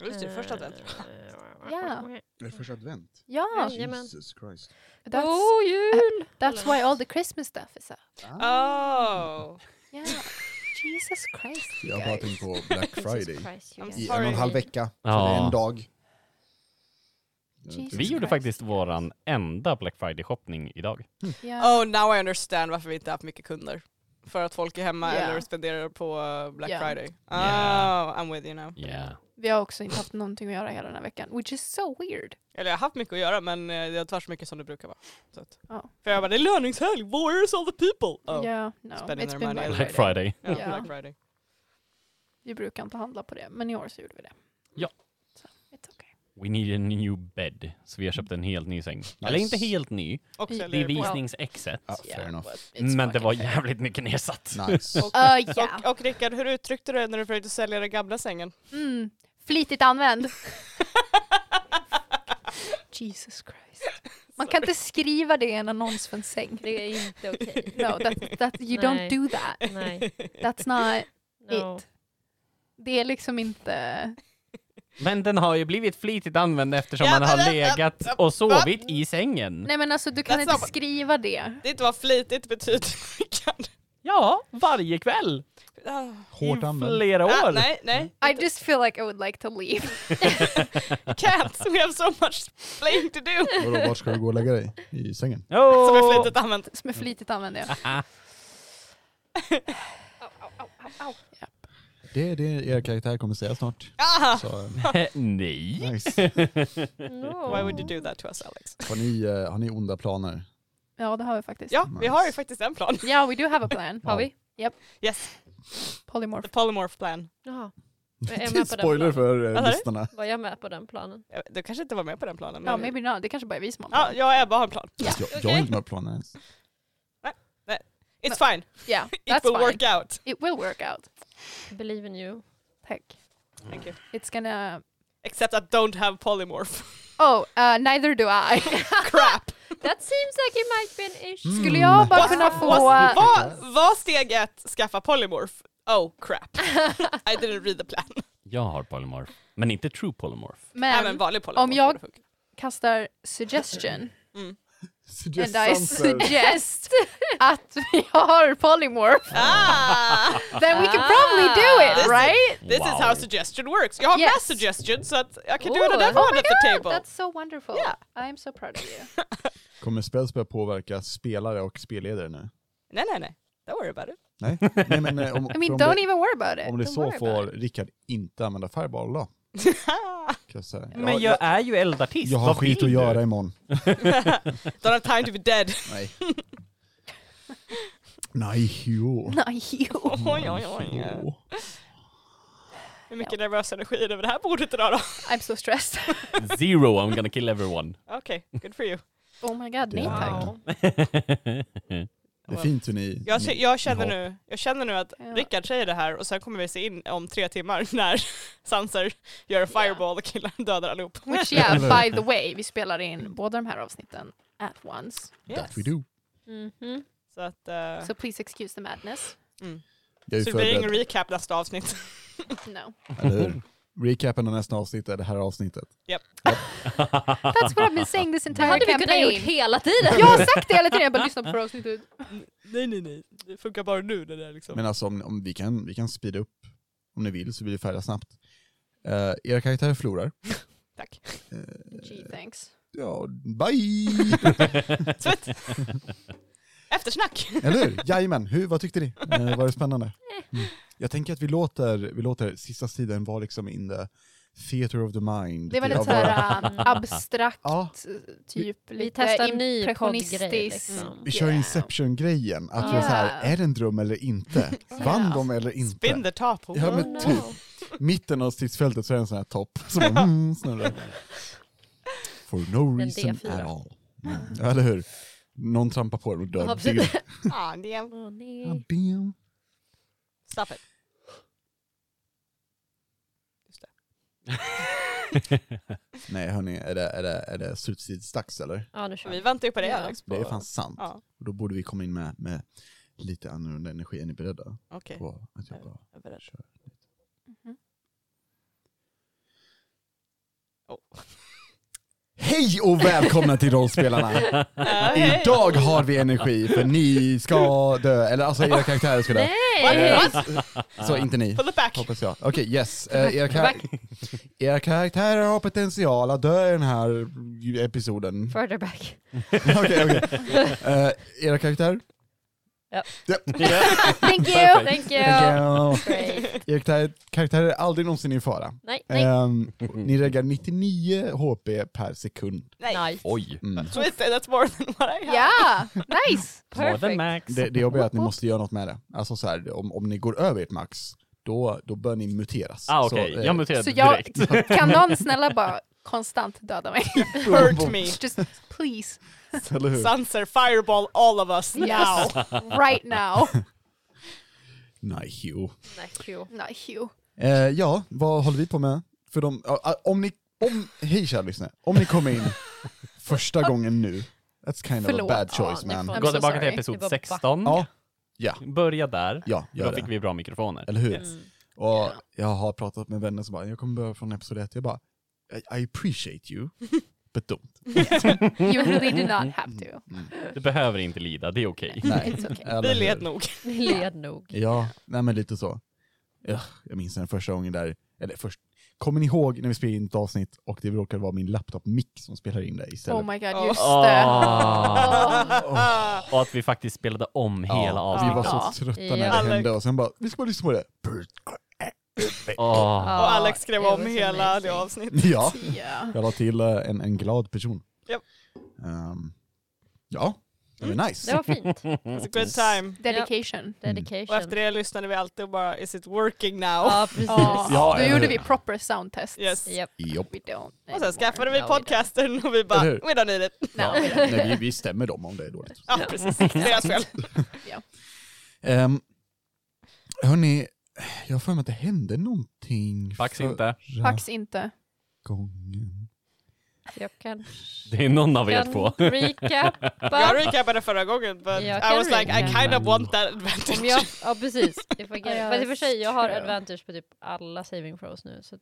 Just det, första advent. Ja. Är det första advent? Ja, Jajamän. Jesus Christ. that's, God jul! that's why all the Christmas stuff is up. Oh. Yeah. Jesus Christ. Jag har bara tänkt på Black Friday. I en och en halv vecka. Så Ja. det är en dag. Jesus Vi gjorde Christ. faktiskt våran enda Black Friday-shoppning idag. Ja. Oh, now I understand varför vi inte haft mycket kunder. För att folk är hemma Ja. eller spenderar på uh, Black Ja. Friday. Oh, Ja. I'm with you now. Yeah. Vi har också inte haft någonting att göra hela den här veckan, which is so weird. Eller jag har haft mycket att göra men eh, det har inte varit så mycket som det brukar vara. Så att. Ja. För jag bara, det är löningshelg, where's all the people? Oh. Yeah, no, Spending it's their been money Black Friday. Friday. Ja, Ja. Black Friday. Vi brukar inte handla på det, men i år så gjorde vi det. Ja. Okay. We need a new bed. Så vi har köpt en helt ny säng. Eller inte helt ny, Och det är visningsexet. Ja, fair enough. Men det var jävligt mycket nedsatt. Nice. Uh, yeah. Och, och Rickard, hur uttryckte du det när du försökte sälja den gamla sängen? Mm. Flitigt använd. Jesus Christ. Man kan inte skriva det i en annons för en säng. Det är inte okej. No, that, that, you Nej. don't do that. Nej. That's not No. it. Det är liksom inte... Men den har ju blivit flitigt använd eftersom Ja, man har men- legat och sovit i sängen. Nej men alltså du kan That's inte not- skriva det. Det är inte vad flitigt betyder. Ja, varje kväll. Ah. Hårt I använd. flera år. Ah, nej, nej. I just feel like I would like to leave. Can't, we have so much playing to do. Vadå, vart ska du gå och lägga dig? I sängen? Som är Oh. flitigt använt. Som är flitigt använd ja. Det är det er karaktär kommer säga snart. Ah! Så, Nej. nice. No. Why would you do that to us Alex? Har ni, eh, har ni onda planer? Ja det har vi faktiskt. Ja, vi har ju faktiskt en plan. Ja, we do have a plan. Har vi? Yes, Polymorph. the polymorph plan. Jaha. Jag är med på den Spoiler planen. för eh, lyssnarna. Var jag med på den planen? Du kanske inte var med på den planen? Ja, men- maybe not. Det kanske bara är vi som har Ja, jag och Ebba har en plan. Ja. Jag, jag är inte med på planen ens. It's fine, Yeah, it that's will fine. work out. It will work out. Believe in you. Tack. Thank you. It's gonna... Except I don't have polymorph. Oh, uh, neither do I. Crap! That seems like it might be an issue. Skulle jag bara kunna få... Vad var steg ett, skaffa polymorph? Oh crap. I didn't read the plan. Jag har polymorph, men inte true polymorph. Även Men vanlig polymorph om jag- kastar suggestion Mm. Suggest and I suggest att vi har polymorph, Ah! then we can probably do it, This is- right? This is how Wow. suggestion works. Jag har Yes. mass suggestions så att jag kan do another oh one at the table. That's so wonderful. Yeah. I'm so proud of you. Kommer spelspel påverka spelare och spelledare nu? Nej, nej, nej. Don't worry about it. Nej, Nej men eh, om, I mean, don't det, even worry about it. om det är Don't så får. Rickard inte använda Fireball då? Kan jag, säga. Men Ja, jag är ju eldartist. jag har Vad skit vill att du? göra imorgon. Don't have time to be dead. Nej. Nej, jo. Nej, jo. Oj, oj, oj. Hur mycket nervös energi är det över det här bordet idag då? I'm so stressed. Zero, I'm gonna kill everyone. Okej, good for you. Oh my god, nej tack. Det är fint hur ni... Jag, ni, jag, känner ni nu, jag känner nu att Ja. Rickard säger det här och sen kommer vi se in om tre timmar när Sanser gör en fireball och killar dödar allihop. Which yeah, by the way, vi spelar in båda de här avsnitten at once. That we do. Mhm. Så att, eh, So please excuse the madness. mm. Så det blir ingen recap nästa avsnitt. No. Eller hur? Recapen av nästa avsnitt är det här avsnittet. That's what I've been saying this Det entire hade vi kunnat gjort campaign. hela tiden. Jag har sagt det hela tiden, jag bara lyssnar på förra avsnittet. nej, nej, nej. Det funkar bara nu när det är liksom. Men alltså om, om vi, kan, vi kan speeda upp om ni vill så blir vi färdiga snabbt. Uh, era karaktärer förlorar. Tack. Eh, Gee, thanks. ja, bye! Eftersnack! Eller hur? Jajamän, hur, vad tyckte ni? Uh, var det spännande? Mm. Jag tänker att vi låter, vi låter sista tiden vara liksom in the theater of the mind. Det var lite såhär äh, abstrakt, Ja, typ Vi lite ny impressionistisk. liksom. vi kör Inception-grejen. Att vi är så här, är det en dröm eller inte? Vann de eller inte? Spin the top. Ja, Oh men no. typ. Mitten av stridsfältet så är det en sån här topp som bara, mm, snurrar. For no reason D4. at all. Mm. Ja, eller hur? Någon trampar på den och dör. Ah, damn. Damn. Stop it. Just det. Nej hörni, är det, är det, är det slutstidsdags eller? Ja, nu kör Vi vi. väntar ju på det Ja. Det är på- fan sant. Ja, Och då borde vi komma in med, med lite annorlunda energi. Är ni beredda? okej. På att jag bara Jag är beredd. kör. Mhm. Hej och välkomna till Rollspelarna! Eh. Idag har vi energi för ni ska dö, eller alltså era karaktärer ska dö. Nej! What? Så inte ni, Pull it back. hoppas jag. Okej, yes. Eh, era, kar- era karaktärer har potential att dö i den här episoden. Further back. Okej, okej. Eh, Era karaktärer? Ja. Thank you! Thank Thank you. you. Great. Era kar- karaktärer är aldrig någonsin i fara. Nej, nej. Ehm, ni reggar 99 HP per sekund. Nej. Nice. Oj. Mm. That's more than what I have. Ja, nice! More than Perfect. max. Det, det jobbiga är att ni måste göra något med det. Alltså så här, om, om ni går över ert max, då, då bör ni muteras. Ah, Så, okej. eh, Jag muterade Så jag, direkt. kan någon snälla bara konstant döda mig? Hurt me. Just please, eller hur? Sanser, fireball all of us now. Yes. right now. Nej, Hugh. Nej, Q. Nej, Hugh. Eh, ja, vad håller vi på med? För de, ja, ah, om ni, om, hej kära lyssnare, om ni kommer in första gången nu, that's kind of a Förlåt. bad choice Ja, ni man. får- Gå so tillbaka sorry. till episod Det var 16. Ja, ja, Börja där. ja, Då gör fick det. vi bra mikrofoner. Eller hur? Mm. Och jag har pratat med vänner som bara, jag kommer börja från episod 1, jag bara, I, I appreciate you, but don't. You really do not have to. Mm. Du behöver inte lida, det är okej. Nej, It's okay. eller Vi hur? led nog. Vi led nog. Ja, nej men lite så. Ja, jag minns den första gången där, eller först, kommer ni ihåg när vi spelade in ett avsnitt och det råkade vara min laptop-mick som spelar in det istället? Oh my god, Oh. just det. Ah. Och att vi faktiskt spelade om Ja, hela Vi avsnittet. var Ja. så trötta när det hände och sen bara, vi ska bara lyssna på det. Åh. Och Alex skrev om hela det avsnittet. Ja, Yeah. jag la till eh, en, en glad person. Japp. Ehm, ja, det var nice. Det var fint. It's a good time. Dedication. Dedication. Och efter det lyssnade vi alltid och bara, is it working now? Ja, precis. Ja, Ja, då gjorde vi proper sound tests. Yes. Japp. Jopp. We don't. Och sen skaffade vi No, podcasten och vi bara, we don't need it. No, Ja. Nej, vi, vi stämmer dem om det är dåligt. Ja, precis. Deras fel. Um, hörni, jag har för mig att det hände någonting Fax inte. Faktiskt inte. gången. Jag kan, Det är någon av er kan två. recappa. Jag recapade förra gången, but Jag I kan was like, I recapa. kind of want that Om advantage. jag, ja precis. If I get it. Ja, Men i och för sig, jag har advantage på typ alla saving throws nu. Så att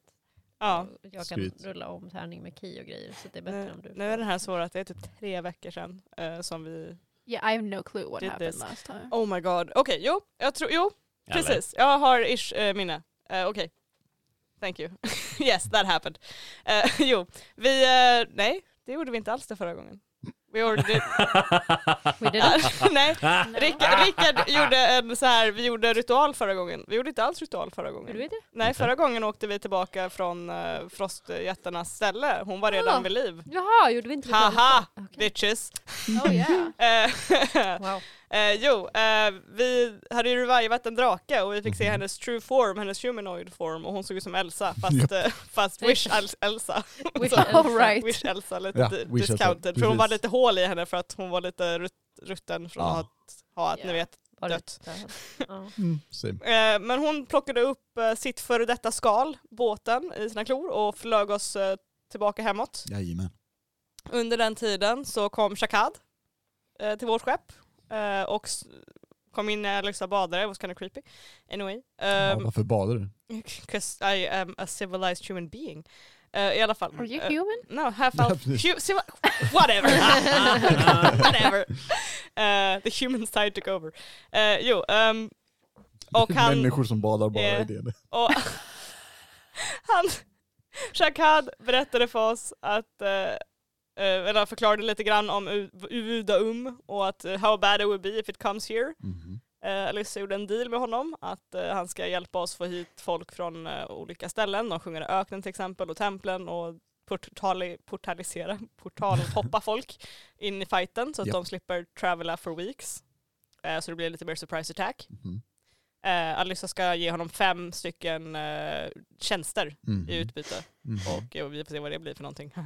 Ja. jag kan Sweet. rulla om tärning med key och grejer. Så det är bättre Nu, om du... nu är den här svåra att det är typ tre veckor sedan eh, som vi... Yeah, I have no clue what Did happened this. last time. Oh my god. Okej, jo, jag tror, jo, Eller? precis. Jag har ish eh, minne. Uh, Okej. Thank you. yes, that happened. Eh, jo, vi, eh, nej, det gjorde vi inte alls det förra gången. Vi gjorde det, We did it. nej, Rickard, Rickard gjorde en så här, vi gjorde ritual förra gången. Vi gjorde inte alls ritual förra gången. Gjorde vi det? Nej, förra gången åkte vi tillbaka från uh, frostjättarnas ställe. Hon var redan Ah. vid liv. Jaha, gjorde vi inte det? Haha, Okej. bitches. Oh yeah. Eh, Wow. Eh, jo, eh, vi hade ju revivat en drake och vi fick se Mhm. hennes true form, hennes humanoid form och hon såg ut som Elsa fast, Japp. eh, fast wish El- Elsa. Wish. All right. Wish Elsa, lite Elsa, discounted. För hon var lite hål i henne för att hon var lite rut- rutten från Ja. att ha, att ni Ja. vet. Dött. Ja. Mm. Eh, men hon plockade upp eh, sitt före detta skal, båten, i sina klor och flög oss eh, tillbaka hemåt. Jajamän. Under den tiden så kom Shakad eh, till vårt skepp eh, och kom in när Alexa badade, it was kind of creepy. Anyway. Ja, Um, varför badar du? Cause I am a civilized human being. Eh, I alla fall. Are you Eh, human? no, half elf. whatever. whatever. Eh, the human side took over. Eh, jo, ehm, och han... Människor som badar bara är det. Och han, Shakad berättade för oss att, eller förklarade lite grann om U- Uvudaum och att eh, how bad it would be if it comes here. Mhm. Eh, Alyssa gjorde en deal med honom att eh, han ska hjälpa oss få hit folk från eh, olika ställen. De sjunger i öknen till exempel och templen och portali, portalisera, portalhoppa folk in i fighten så att Japp. de slipper travela for weeks. Eh, så det blir lite mer surprise attack. Mhm. Eh, Alyssa ska ge honom fem stycken eh, tjänster Mhm. i utbyte Mhm. och eh, vi får se vad det blir för någonting.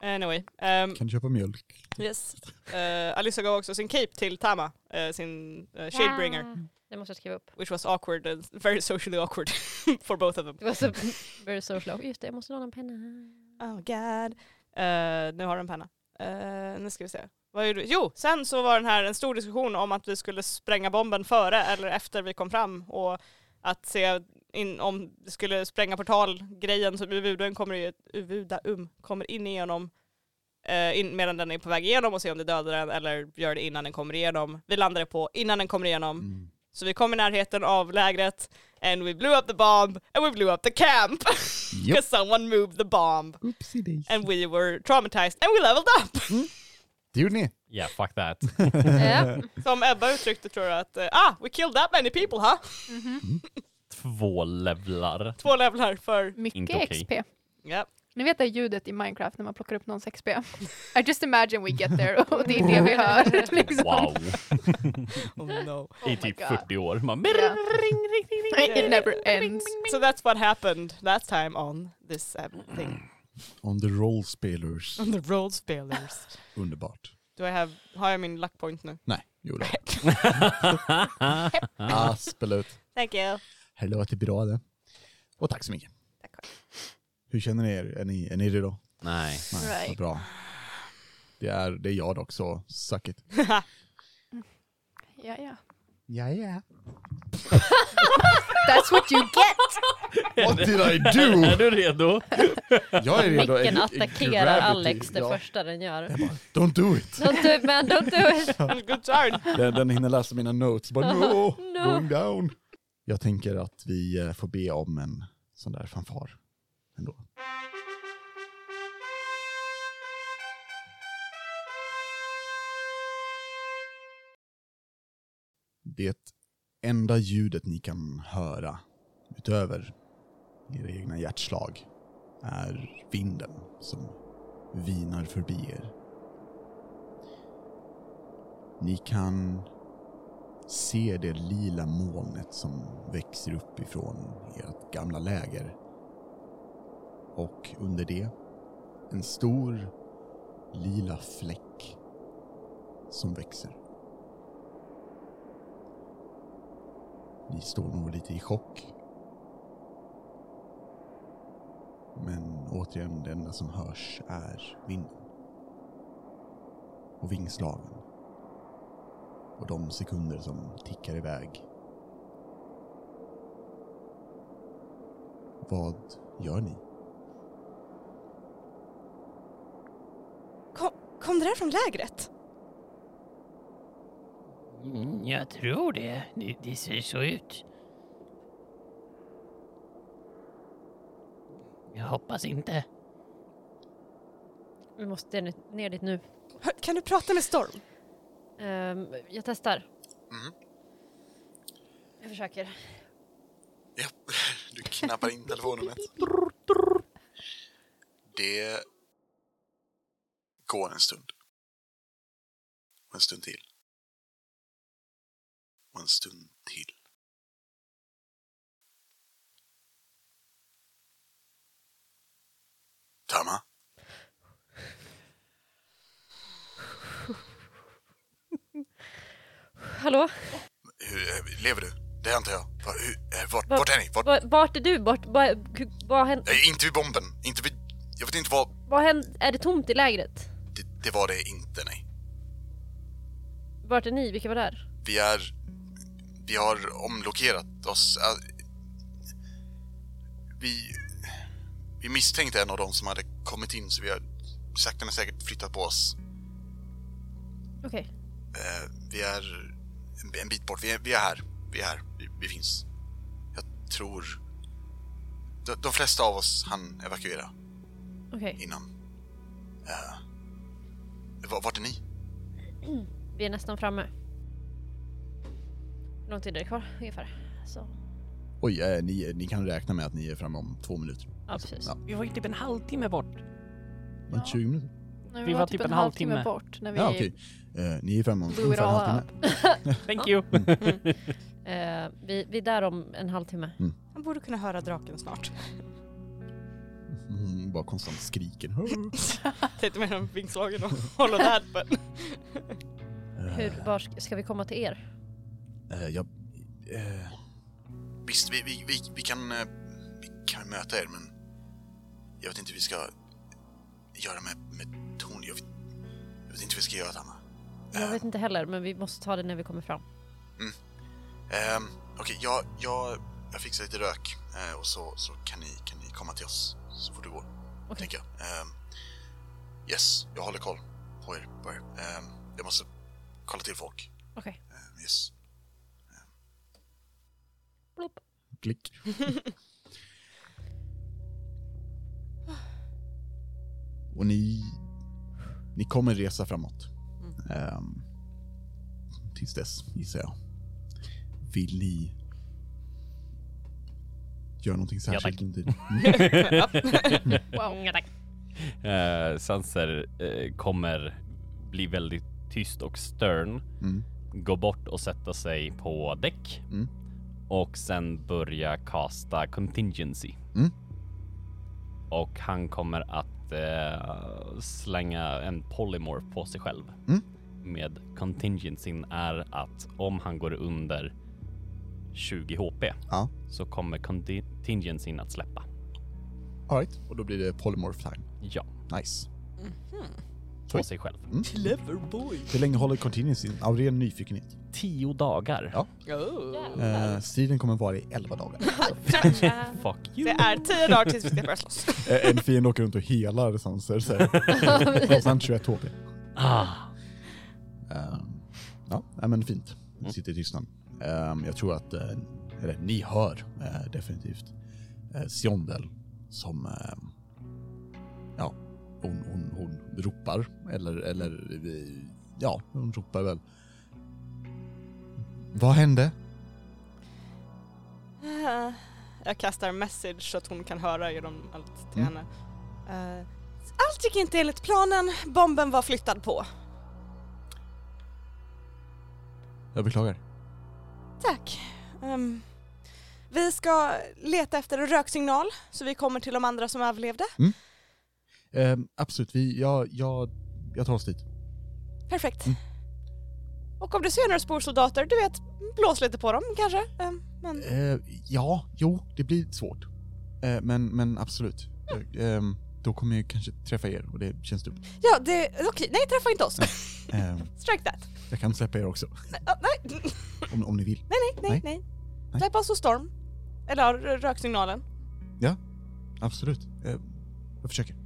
anyway. ehm, Kan du köpa mjölk? yes. Eh, Alyssa gav också sin cape till Tama, eh, sin uh, Shadebringer. Ja. Det måste jag skriva upp. Which was awkward and very socially awkward for both of them. Det var så very social. Just det, jag måste låna en penna. Oh god. Eh, nu har du en penna. Eh, nu ska vi se. Vad gjorde du? Jo, sen så var den här en stor diskussion om att vi skulle spränga bomben före eller efter vi kom fram och att se in, om det skulle spränga portalgrejen så Uvudum kommer, ju, Uvudaum kommer in igenom eh, in, medan den är på väg igenom och se om det dödar den eller gör det innan den kommer igenom. Vi landade på innan den kommer igenom. Mm. Så vi kom i närheten av lägret and we blew up the bomb and we blew up the camp because someone moved the bomb Oopsie and we were traumatized and we leveled up. Det gjorde ni. Yeah, fuck that. Ja. Som Ebba uttryckte tror jag att eh, ah, we killed that many people huh? Två levlar. Två levlar för, Mycket Inte okej. XP. ja. Ni vet det ljudet i Minecraft när man plockar upp någons XP? I just imagine we get there och det är det vi hör. Liksom. Wow. Oh no. Oh I my typ God. 40 år. Man, Yeah. It never ends. So that's what happened last time on this um, thing. On the roll spelers. On the roll spelers. Underbart. Do I have, har jag min luck point nu? Nej, jo då. Absolut. Thank you. Det låter bra det. Och tack så mycket. Tack. Hur känner ni er? Är ni, är ni redo? Nej. Nej, vad Right. bra. Det är, det är jag dock, så suck it. Ja, ja. Ja, ja. That's what you get! What did I do? Är du redo? Jag är redo. Micken attackerar gravity. Alex det Ja. första den gör. Don't do it. Don't do it man, don't do it! Good turn. Den, den hinner läsa mina notes. Bara no, No. going down. Jag tänker att vi eh, får be om en sån där fanfar ändå. Det enda ljudet ni kan höra utöver era egna hjärtslag är vinden som vinar förbi er. Ni kan Ser det lila molnet som växer upp ifrån ert gamla läger. Och under det en stor lila fläck som växer. Ni står nog lite i chock. Men återigen, det enda som hörs är vinden. Och vingslagen och de sekunder som tickar iväg. Vad gör ni? Kom, kom det där från lägret? Mm, jag tror det. det. Det ser så ut. Jag hoppas inte. Vi måste ner, ner dit nu. Hör, Kan du prata med Storm? Ehm, jag testar. Mm. Jag försöker. Ja, du knappar in telefonnumret. Det går en stund. Och en stund till. Och en stund till. Tama? Hallå? Hur, eh, lever du? Det antar jag. Va- hur, eh, vart, Va- vart är ni? Vart, Va- Vart är du? Vart, vad hände? inte vid bomben. Inte vid... Jag vet inte vad... Vad hände? Är det tomt i lägret? Det, det var det inte, nej. Vart är ni? Vilka var där? Vi är... Vi har omlokerat oss. Äh, Vi... Vi misstänkte en av dem som hade kommit in så vi har sakta men säkert flyttat på oss. Okej. Eh, Vi är en- en bit bort. Vi är, vi är här. Vi är här. Vi, vi finns. Jag tror... De, de flesta av oss hann evakuera Okej. innan. Uh, vart är ni? Vi är nästan framme. Hur lång tid är det kvar ungefär? Så. Oj, eh, ni, ni kan räkna med att ni är framme om två minuter. Ja, precis. Ja. Vi var ju typ en halvtimme bort. Inte 20 minuter? Nej, Vi var typ en halvtimme. bort när vi Ja, okej. Eh, ni är framme om ungefär en halvtimme. Thank you. Eh, vi, vi är där om en halvtimme. Han borde kunna höra draken snart. Hon bara konstant skriker. Lite mer än vingslagen och håller that but... Hur, var ska- ska vi komma till er? Eh, jag, eh, visst, vi, vi, vi, vi, kan, eh, vi kan möta er, men jag vet inte hur vi ska göra med, med Tony. Jag vet, jag vet inte hur vi ska göra, Anna. Jag vet inte heller, men vi måste ta det när vi kommer fram. Ehm, Okej, jag, jag, jag fixar lite rök eh, och så, så kan, ni, kan ni komma till oss så fort det går. Okej. Tänker jag. Ehm, yes, jag håller koll på er. På er. Ehm, jag måste kolla till folk. Okej. Ehm, yes. Plopp. Klick. Och ni, ni kommer resa framåt. Ehm, tills dess, gissar jag. Vill ni göra någonting Ja, särskilt? tack. under- Wow. Ja, tack. Eh, Sanser eh, kommer bli väldigt tyst och stern. Mm. Gå bort och sätta sig på däck. Mm. Och sen börja kasta contingency. Mm. Och han kommer att eh, slänga en polymorph på sig själv. Mm. Med contingencyn är att om han går under 20 HP Ja. så kommer contingencyn att släppa. All right. Och då blir det polymorph time. Ja, Nice. På Oj. sig själv. Clever boy. Hur länge håller continuity? Av ren nyfikenhet. Tio dagar. Ja. Oh. Eh, striden kommer vara i 11 dagar. Fuck you. Det är tio dagar tills vi ska börja slåss. Eh, en fiende åker runt och helar Sanser, här. konstant 21 HP. Ah. Ehm, ja, men fint. Mm. Ni sitter i tystnad. Ehm, jag tror att, eh, eller ni hör eh, definitivt uh, Siondel som, hon, hon, hon ropar, eller, eller, ja, hon ropar väl. Vad hände? Eh, Jag kastar message så att hon kan höra genom allt till Mm. henne. Eh, Allt gick inte enligt planen, bomben var flyttad på. Jag beklagar. Tack. Ehm, vi ska leta efter en röksignal så vi kommer till de andra som överlevde. Ehm, absolut, vi, jag, jag, jag tar oss dit. Perfekt. Mm. Och om du ser några sporsoldater, du vet, blås lite på dem kanske. Ehm, men Eh, ja, jo, det blir svårt. Eh, men, men absolut. Eh, ehm, då kommer jag kanske träffa er och det känns dumt. ja, det, okej, nej träffa inte oss. Ehm, Strike that. jag kan släppa er också, Nej, ah, nej, om, om ni vill. nej, nej, Nej. nej. Nej. Släpp oss och Storm. Eller ja, röksignalen. Absolut. Eh, jag försöker.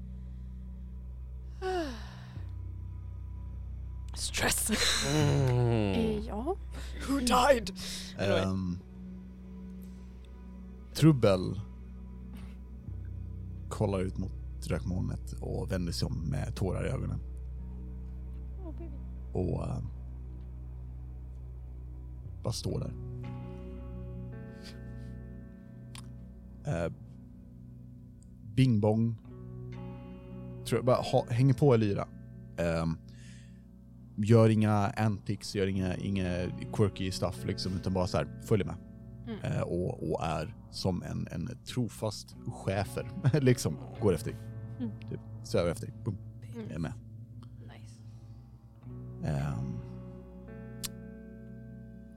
Stress. Mm. Eh, Ja. Who died? Ehm, trubbel kollar ut mot rökmolnet och vänder sig om med tårar i ögonen. Och ehm, bara står där. Uh, bing bong. Tror jag bara ha, hänger på Elira. Ehm, gör inga antics, gör inga, inga quirky stuff liksom, utan bara så här, följer med. Mm. Eh, och, och är som en, en trofast chefer, liksom, går efter dig. Mm. Typ, svävar efter dig, boom, är med. Nice. Ehm.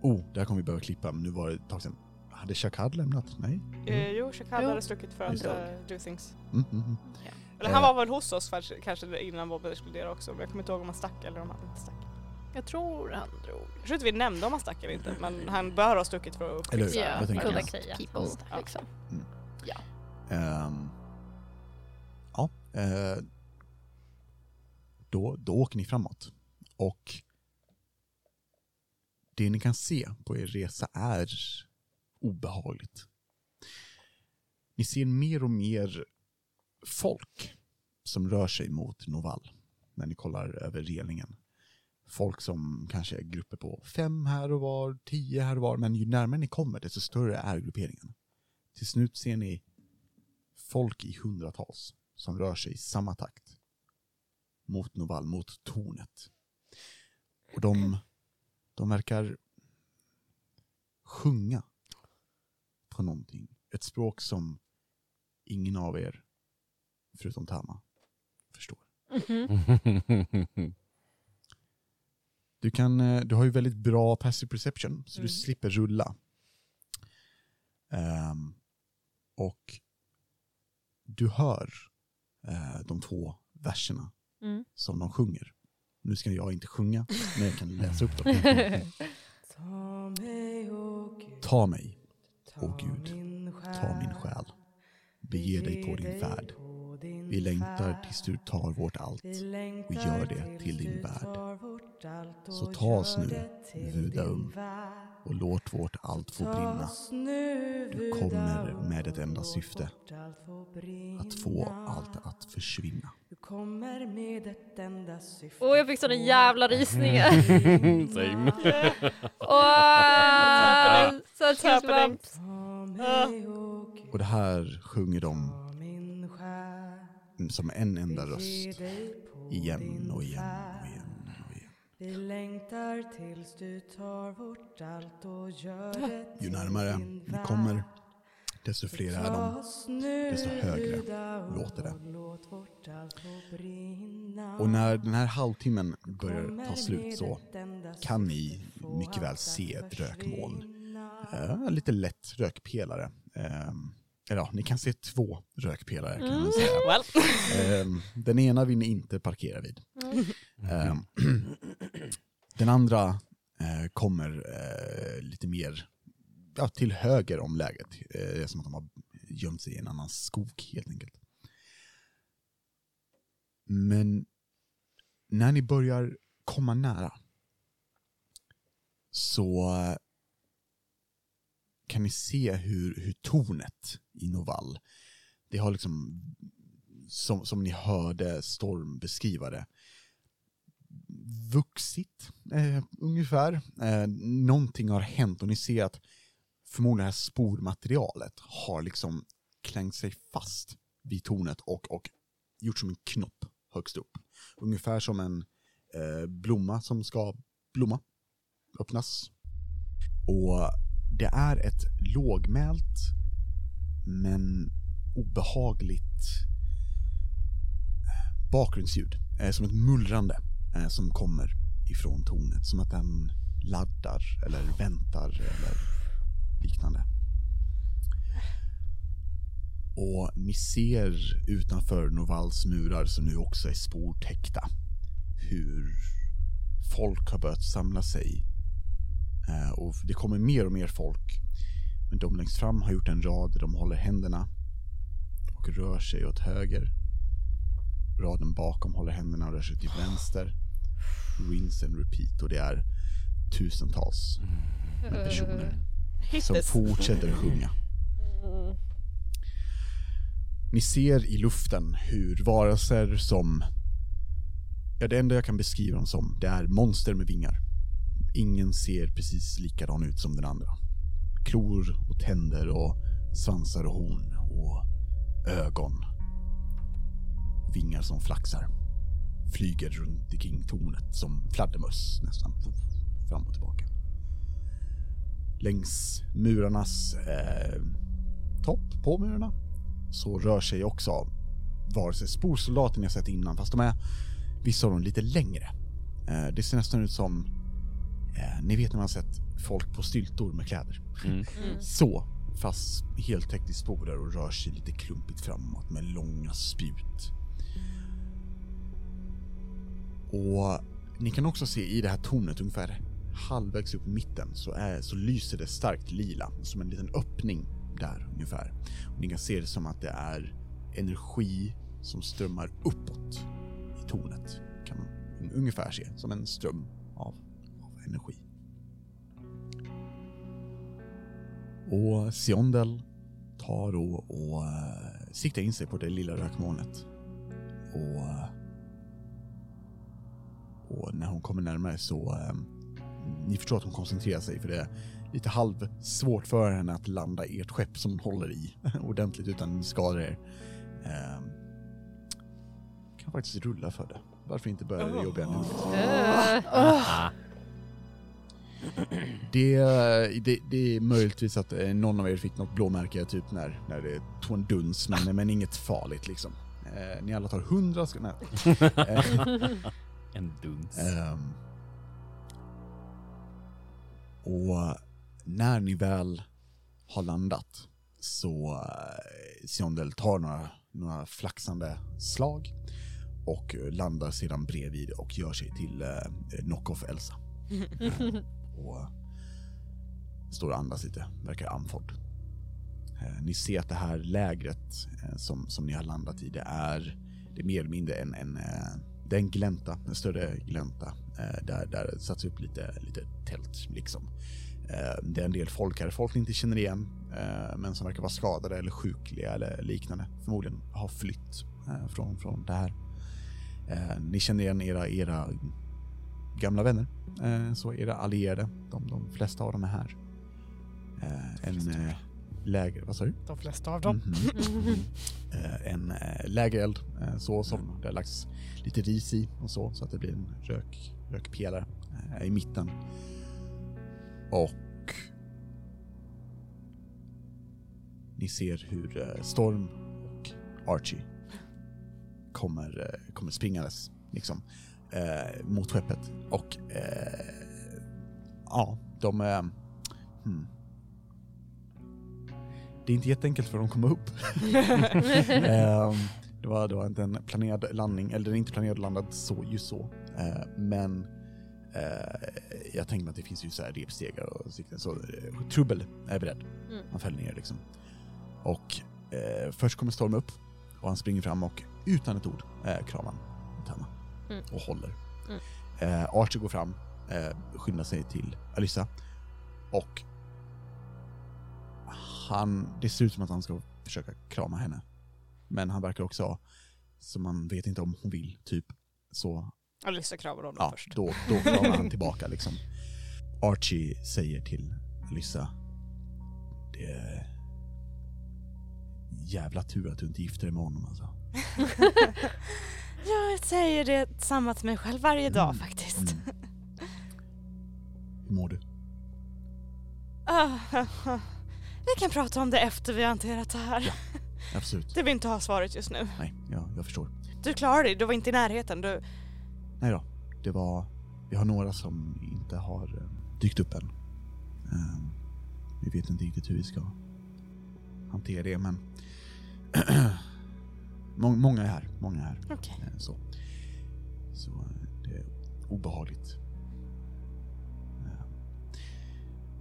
Oh, där kommer vi behöva klippa, men nu var det ett tag sedan. Hade Shakad lämnat? Nej? Eh, jo, Shakad hade stuckit för att uh, do things. Mm, mm, mm. Eller han Eh. var väl hos oss kanske, kanske innan Bobby exploderade också. Men jag kommer inte ihåg om han stack eller om han inte stack. Jag tror han drog. Jag tror inte vi nämnde om han stack eller inte, men han bör ha stuckit för att Eller hur? fixa- Ja, jag tänker collect det. people Ja. liksom. Ehm. ja, eh, då, då åker ni framåt. Och det ni kan se på er resa är obehagligt. Ni ser mer och mer folk som rör sig mot Noval när ni kollar över relingen. Folk som kanske är grupper på fem här och var, tio här och var, men ju närmare ni kommer desto större är grupperingen. Till slut ser ni folk i hundratals som rör sig i samma takt mot Noval, mot tornet. Och de, de verkar sjunga på någonting. Ett språk som ingen av er, förutom Tama, förstår. Mhm. Du, kan, eh, du har ju väldigt bra passive perception, så du Mm. slipper rulla. Ehm, och du hör eh, de två verserna Mm. som de sjunger. Nu ska jag inte sjunga, men jag kan läsa upp dem. Ta mig och Gud, Ta mig, Åh Gud, ta min själ. Bege dig på din färd. Vi längtar tills du tar vårt allt och gör det till din värld. Så ta oss nu, Vudaum, och låt vårt allt få brinna. Du kommer med ett enda syfte, att få allt att försvinna. Du kommer med ett enda syfte. Åh, jag fick såna jävla rysningar. Same. Åh, så Happening. goosebumps. Och det här sjunger de som en enda röst, igen och igen och igen och igen. vi längtar tills du tar vårt allt och gör det Ju närmare värld. kommer, desto fler är de. desto högre låter det. och när den här halvtimmen börjar ta slut så kan ni mycket väl se ett rökmoln. Eh, lite lätt rökpelare. Ehm, eller ja, ni kan se två rökpelare kan man säga. Well. Ehm, den ena vill ni inte parkera vid. Ehm, den andra eh, kommer eh, lite mer ja, till höger om läget. Eh, det är som att de har gömt sig i en annan skog helt enkelt. Men när ni börjar komma nära så kan ni se hur, hur tornet i Novall, det har liksom, som, som ni hörde Storm beskriva det, vuxit eh, ungefär. Eh, någonting har hänt och ni ser att förmodligen det här spormaterialet har liksom klängt sig fast vid tornet och, och gjort som en knopp högst upp. Ungefär som en eh, blomma som ska blomma, öppnas. Och det är ett lågmält men obehagligt eh, bakgrundsljud. Eh, som ett mullrande eh, som kommer ifrån tornet. Som att den laddar eller väntar eller liknande. Och ni ser utanför Novals murar som nu också är sportäckta hur folk har börjat samla sig. Eh, och det kommer mer och mer folk. Men de längst fram har gjort en rad där de håller händerna och rör sig åt höger. Raden bakom håller händerna och rör sig till vänster. Rinse and repeat och det är tusentals personer som fortsätter sjunga. Ni ser i luften hur varelser som... Ja, det enda jag kan beskriva dem som, det är monster med vingar. Ingen ser precis likadan ut som den andra. Klor och tänder och svansar och horn och ögon. Och vingar som flaxar. Flyger runt omkring tornet som fladdermöss nästan. Fram och tillbaka. Längs murarnas eh, topp på murarna så rör sig också vare sig sporsoldater ni har sett innan, fast de är vissa av dem lite längre. Eh, det ser nästan ut som, eh, ni vet när man har sett folk på styltor med kläder. Mm. Så, fast helt täckt i sporer och rör sig lite klumpigt framåt med långa spjut. Och ni kan också se i det här tornet ungefär halvvägs upp i mitten så, är, så lyser det starkt lila, som en liten öppning där ungefär. Och ni kan se det som att det är energi som strömmar uppåt i tornet. Kan man ungefär se, som en ström av energi. Och Siondel tar och, och uh, siktar in sig på det lilla rökmolnet. Och, eh, och när hon kommer närmare så eh, ni förstår att hon koncentrerar sig för det är lite halvsvårt för henne att landa i ert skepp som hon håller i ordentligt utan skadar er. Eh, kan faktiskt rulla för det. Varför inte börja det jobbiga nu? Eh, Det, det, det är möjligtvis att eh, någon av er fick något blåmärke typ när, när det tog en duns, men, men inget farligt liksom. Eh, ni alla tar hundra ska, nej. Eh, En duns. Ehm, och när ni väl har landat så uh, Siondel tar några, några flaxande slag och eh, landar sedan bredvid och gör sig till uh, knock-off Elsa. och står och andas lite, verkar andfådd. Eh, ni ser att det här lägret eh, som, som ni har landat i, det är, det är mer eller mindre en, en, eh, en glänta, en större glänta där, där det satts upp lite, lite tält liksom. Det är en del folk här, folk ni inte känner igen, men som verkar vara skadade eller sjukliga eller liknande. Förmodligen har flytt från, från det här. Ni känner igen era, era gamla vänner, så era allierade. De, de flesta av dem är här. Eh, en eh, läger, vad sa du? De flesta av dem. Mhm. Eh, en eh, lägereld, eh, så som det har lagts lite ris i och så, så att det blir en rök, rökpelare eh, i mitten. Och ni ser hur eh, Storm och Archie kommer, eh, kommer springandes liksom, eh, mot skeppet. Och eh, ja, de... Eh, hmm. Det är inte jätteenkelt för dem att komma upp. Ehm, det, var, det var inte en planerad landning, eller inte planerad landad så, just så. Eh, men eh, jag tänkte mig att det finns ju så här repstegar och sikten, så uh, trubbel är beredd. Mm. Han fäller ner liksom. Och eh, först kommer Storm upp och han springer fram och utan ett ord eh, kramar han henne Mm. och håller. Mm. Eh, Archie går fram, eh, skyndar sig till Alyssa och han, det ser ut som att han ska försöka krama henne. Men han verkar också ha, så man vet inte om hon vill, typ. Så Alyssa kramar honom ja, först. då, då kramar han tillbaka liksom. Archie säger till Alyssa, det är jävla tur att du inte gifter dig med honom alltså. Jag säger det samma till mig själv varje dag Mm. faktiskt. Mm. Hur mår du? Ah, vi kan prata om det efter vi har hanterat det här. Ja. Absolut. Du vill inte ha svaret just nu. Nej, ja, jag förstår. Du klarar dig, du var inte i närheten. Du... Nej då, det var, vi har några som inte har eh, dykt upp än. Ehm, vi vet inte riktigt hur vi ska hantera det, men Må- många är här, många är här. Okej. Eh, Så, så eh, det är obehagligt. Eh,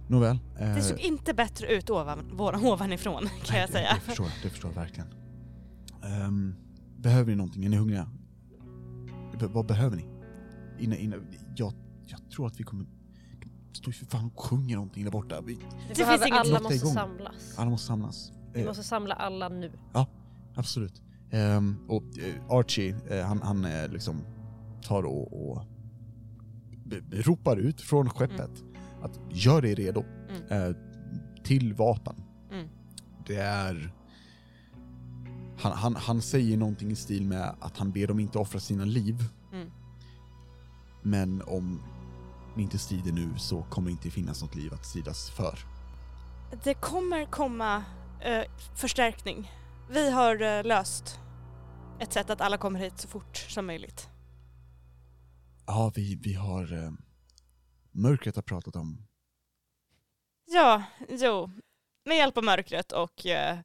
Nåväl. Det såg inte bättre ut ovan, ovanifrån kan nej, jag det- säga. Det förstår, jag, det förstår jag verkligen. Ehm, behöver ni någonting? Är ni hungriga? Be- vad behöver ni? Innan, innan, jag, jag tror att vi kommer... Står ju för fan och sjunger någonting där borta. Vi, Vi finns inget- alla det måste igång. samlas. alla måste samlas. Vi måste samla alla nu. Absolut. Ehm, och eh, Archie, eh, han, han eh, liksom tar och, och ropar ut från skeppet att gör dig redo Mm. eh, till vapen. Mm. Det är... Han, han, han säger någonting i stil med att han ber dem inte offra sina liv. Mm. Men om ni inte strider nu så kommer det inte finnas något liv att stridas för. Det kommer komma eh, förstärkning. Vi har eh, löst ett sätt att alla kommer hit så fort som möjligt. Ja, vi, vi har... Eh, mörkret har pratat om Ja, jo. Med hjälp av mörkret och eh,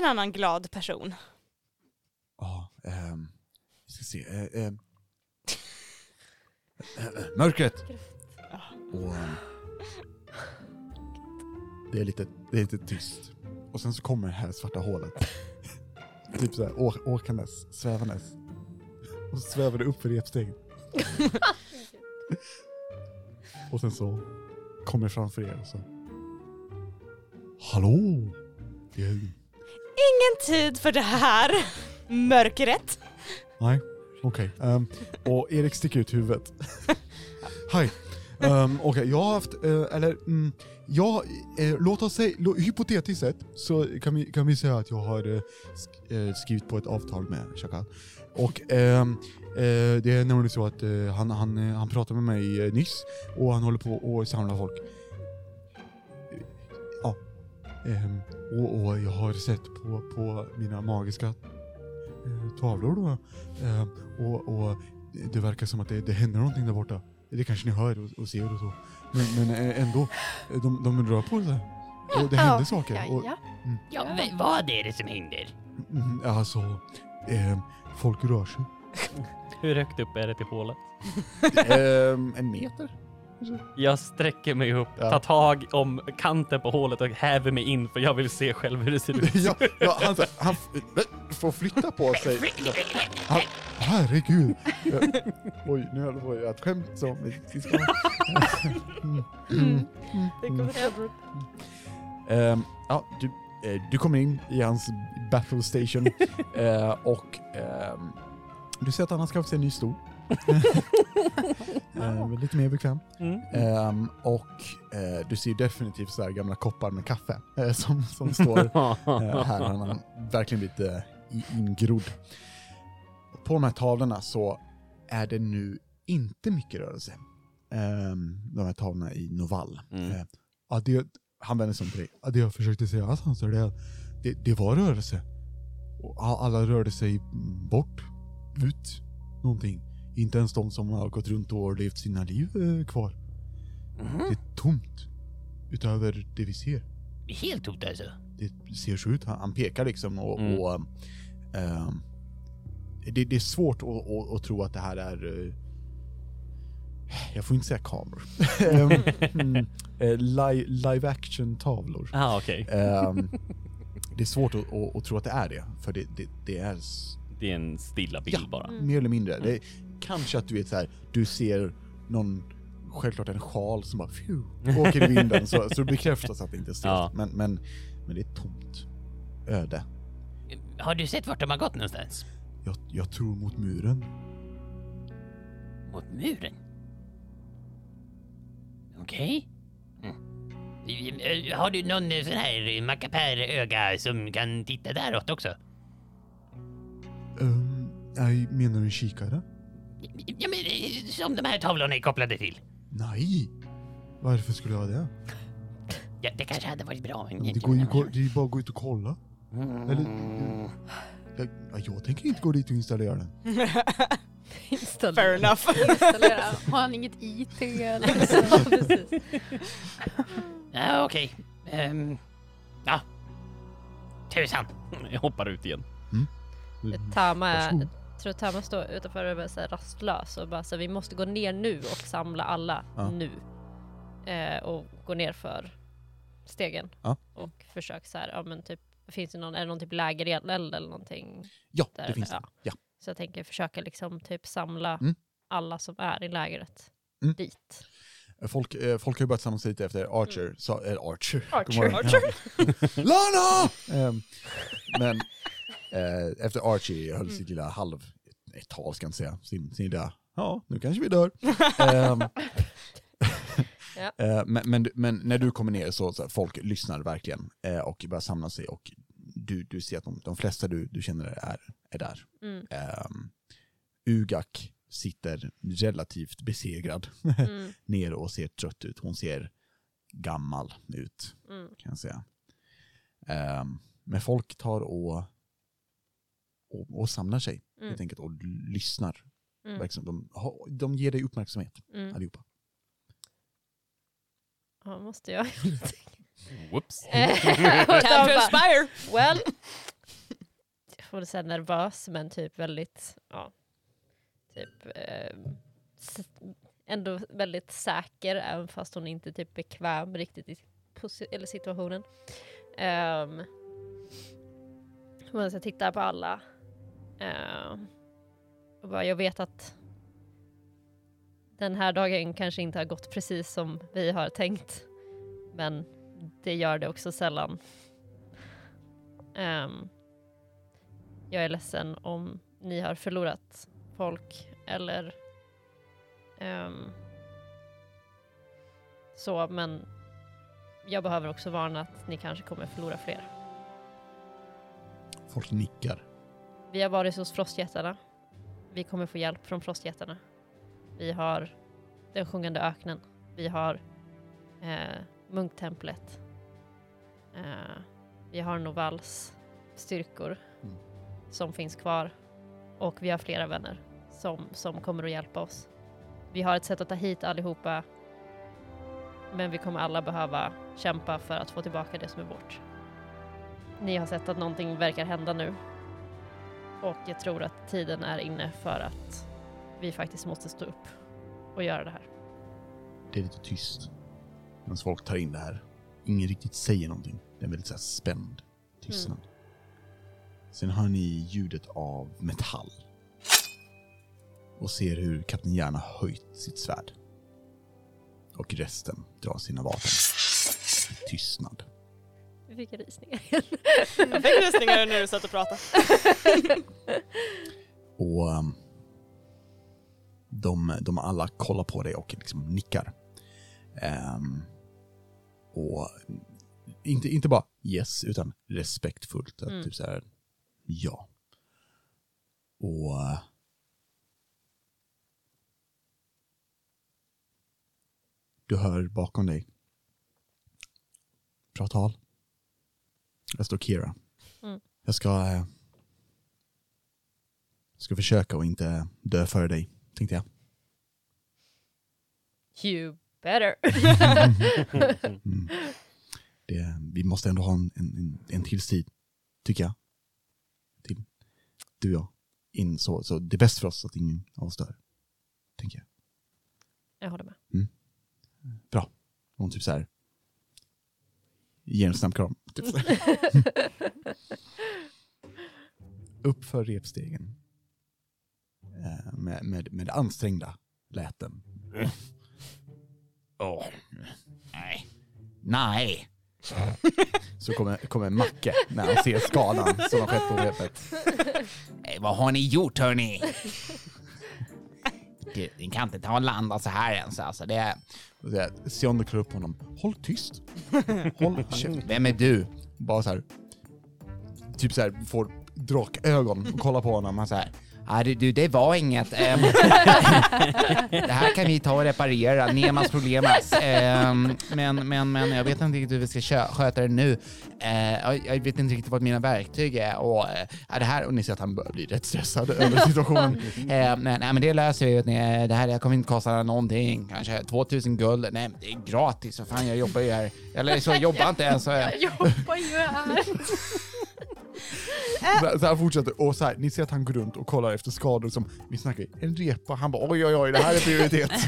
en annan glad person. Ja, ehm, vi ska se. Eh, eh, eh, eh, mörkret! Och ehm, det är lite, det är lite tyst. Och sen så kommer det här svarta hålet. typ såhär å, åkandes, svävandes. Och så svävar det upp för repstegen. och sen så kommer det framför er och så. Hallå! Det är, Ingen tid för det här. Mörkret. Nej, okej. Ehm, och Erik sticker ut huvudet. Hej. Um, okej, jag har haft, eh, eller, mm, Ja, eh, låt oss säga, lo, hypotetiskt sett så kan vi, kan vi säga att jag har eh, eh skrivit på ett avtal med Chakal. Och ehm, eh, det är nämligen så att eh, han, han, eh, han pratade med mig eh, nyss och han håller på att samla folk. Eh, Ja. Ehm, och, och jag har sett på, på mina magiska eh, tavlor då. Eh, och, och det verkar som att det, det händer någonting där borta. Det kanske ni hör och, och ser och så. Men, men eh, ändå, eh, de, de rör på sig. Och det händer saker. Ja, Och, ja. Ja, v- vad är det som händer? mm, alltså, eh, folk rör sig. Hur högt upp är det till hålet? Ehm, en meter? Jag sträcker mig upp, Ja. tar tag om kanten på hålet och häver mig in för jag vill se själv hur det ser ut. ja, ja, han, han får flytta på sig. Han, herregud. Eh, Oj, nu höll jag på att göra ett skämt som vi ska... Det mm. kommer Edward. Ehm, ja, du, eh, du kommer in i hans battle station eh, och ehm, du ser att han har skaffat sig en ny stol. Eh, lite mer bekväm. Mm. Ehm, och eh, du ser definitivt så här gamla koppar med kaffe eh, som, som står eh, här. Han har verkligen blivit eh, i- ingrodd. På de här tavlorna så är det nu inte mycket rörelse. Ehm, de här tavlorna i Novall. Mm. Eh, ja, det, han vänder sig om till dig. Ja, det jag försökte säga alltså, så det, det, det var rörelse. Och alla rörde sig mm, bort, ut, någonting. Inte ens de som har gått runt och levt sina liv eh, kvar. Det är tomt. Utöver det vi ser. Helt tomt alltså. Det ser så ut. Han, pekar liksom och... Mm. och ehm, det, det är svårt att, att, att tro att det här är... eh, jag får inte säga kameror. Ehm, mm, live, live action tavlor. Ah, okej. Ehm, det är svårt att, att, att tro att det är det, för det, det, det är Det är en stilla bild Ja. bara. mer eller mindre. Det är, kanske att du vet så här, du ser någon, självklart en sjal som bara phew, åker i vinden så, så det bekräftas att det inte är stelt. Ja. Men, men, men det är tomt. Öde. Har du sett vart de har gått någonstans? Jag, jag tror mot muren. Mot muren? Okej. Mm. Eh, Har du någon sån här mackapär öga som kan titta däråt också? Um, nej, menar du kikare? Ja men eh, som de här tavlorna är kopplade till. Nej. Varför skulle jag ha det? Ja, det kanske hade varit bra. Men det, går ju, det är ju bara att gå ut och kolla. Mm. Eller, jag, ja, jag tänker inte gå dit och installera den. Fair enough. Installera. Har han inget IT eller? ja, precis. Ja, okej. Ehm, ja. Tusan. Jag hoppar ut igen. Tama, Varsågod. jag tror Tama står utanför och är så här rastlös och bara så här, vi måste gå ner nu och samla alla Ja. nu. Eh, och gå ner för stegen. Ja. Och försök så här, ja men typ, finns det någon, är det någon typ lägereld eller någonting? Ja, Där, det finns det. ja. Ja. Så jag tänker försöka liksom typ samla Mm. alla som är i lägret Mm. dit. Folk, eh, folk har ju börjat samlas lite efter Archer, så, eller Archer. Archer. Morgon. Archer. Lana! Ehm, men eh, efter Archie höll sitt lilla halv, ett tal ska jag inte säga, sin, sin lilla, ja nu kanske vi dör. Ehm, eh, men, men, men när du kommer ner så, så här, folk lyssnar verkligen eh, och börjar samla sig och du, du ser att de, de flesta du, du känner är, är där. Mm. Ehm, Ugak sitter relativt besegrad Mm. ner och ser trött ut. Hon ser gammal ut Mm. kan jag säga. Ehm, men folk tar och, och, och samlar sig Mm. helt enkelt och lyssnar. Mm. Verkligen, de, de ger dig uppmärksamhet Mm. allihopa. Ja, måste jag Whoops. Time to Tama, inspire! Well, jag får säga nervös men typ väldigt, ja, typ eh, ändå väldigt säker även fast hon inte typ bekväm riktigt i eller situationen. Um, jag tittar på alla ehm, Eh, och bara, jag vet att den här dagen kanske inte har gått precis som vi har tänkt men det gör det också sällan. Um, jag är ledsen om ni har förlorat folk eller um, så, men jag behöver också varna att ni kanske kommer förlora fler. Folk nickar. Vi har varit hos frostjättarna. Vi kommer få hjälp från frostjättarna. Vi har den sjungande öknen. Vi har eh, munktemplet. Eh, vi har Novals styrkor Mm. som finns kvar. Och vi har flera vänner som, som kommer att hjälpa oss. Vi har ett sätt att ta hit allihopa. Men vi kommer alla behöva kämpa för att få tillbaka det som är vårt. Ni har sett att någonting verkar hända nu. Och jag tror att tiden är inne för att vi faktiskt måste stå upp och göra det här. det är lite tyst. Medan folk tar in det här. Ingen riktigt säger någonting. Det är en väldigt så här spänd tystnad. Sen hör ni ljudet av metall. Och ser hur Kapten Järn har höjt sitt svärd. Och resten drar sina vapen. Tystnad. Vi fick rysningar. Jag fick rysningar när du satt och pratade. Och um, de, de alla kollar på dig och liksom nickar. Ehm, och inte, inte bara yes, utan respektfullt. Att Mm. typ så här, ja. Och... Du hör bakom dig. Bra tal. Där står Kira. Mm. Jag ska... eh, ska försöka och inte dö före dig, tänkte jag. You better. Mm. Det, vi måste ändå ha en, en, en, till tid, tycker jag. Till du och jag. In, så, så det är bäst för oss att ingen av oss dör. Tänker jag. Jag håller med. Bra. Hon typ så här. Ger en snabb kram. Typ så här. Upp för repstegen. Eh, Med, med, med ansträngda läten. Åh, nej. Nej. Så kommer, kommer Macke när han ser skadan som har skett på repet. Eh, vad har ni gjort hörni? Du, ni kan inte ta och landa så här ens alltså. Det är... Sionda klär upp honom. Håll tyst. Håll käften. Vem är du? Bara så här. Typ så här får drakögon och kollar på honom. Han så här. Ja, du, du, det var inget. ehm. det här kan vi ta och reparera. Nemas problemas. Ehm, men, men, men jag vet inte riktigt hur vi ska kö- sköta det nu. Eh, jag, vet inte riktigt vad mina verktyg är. Och, eh, ja, det här, och ni ser att han börjar bli rätt stressad över situationen. Eh, men, nej, men det löser vi. ni. Det här kommer inte kosta någonting. Kanske 2000 guld. Nej, men det är gratis. Vad fan, jag jobbar ju här. Eller så jag jobbar inte ens. Så, Jag jobbar ju här. Så här, så här fortsätter och så här, ni ser att han går runt och kollar efter skador som, vi snackar en repa, han bara oj oj oj det här är prioritet.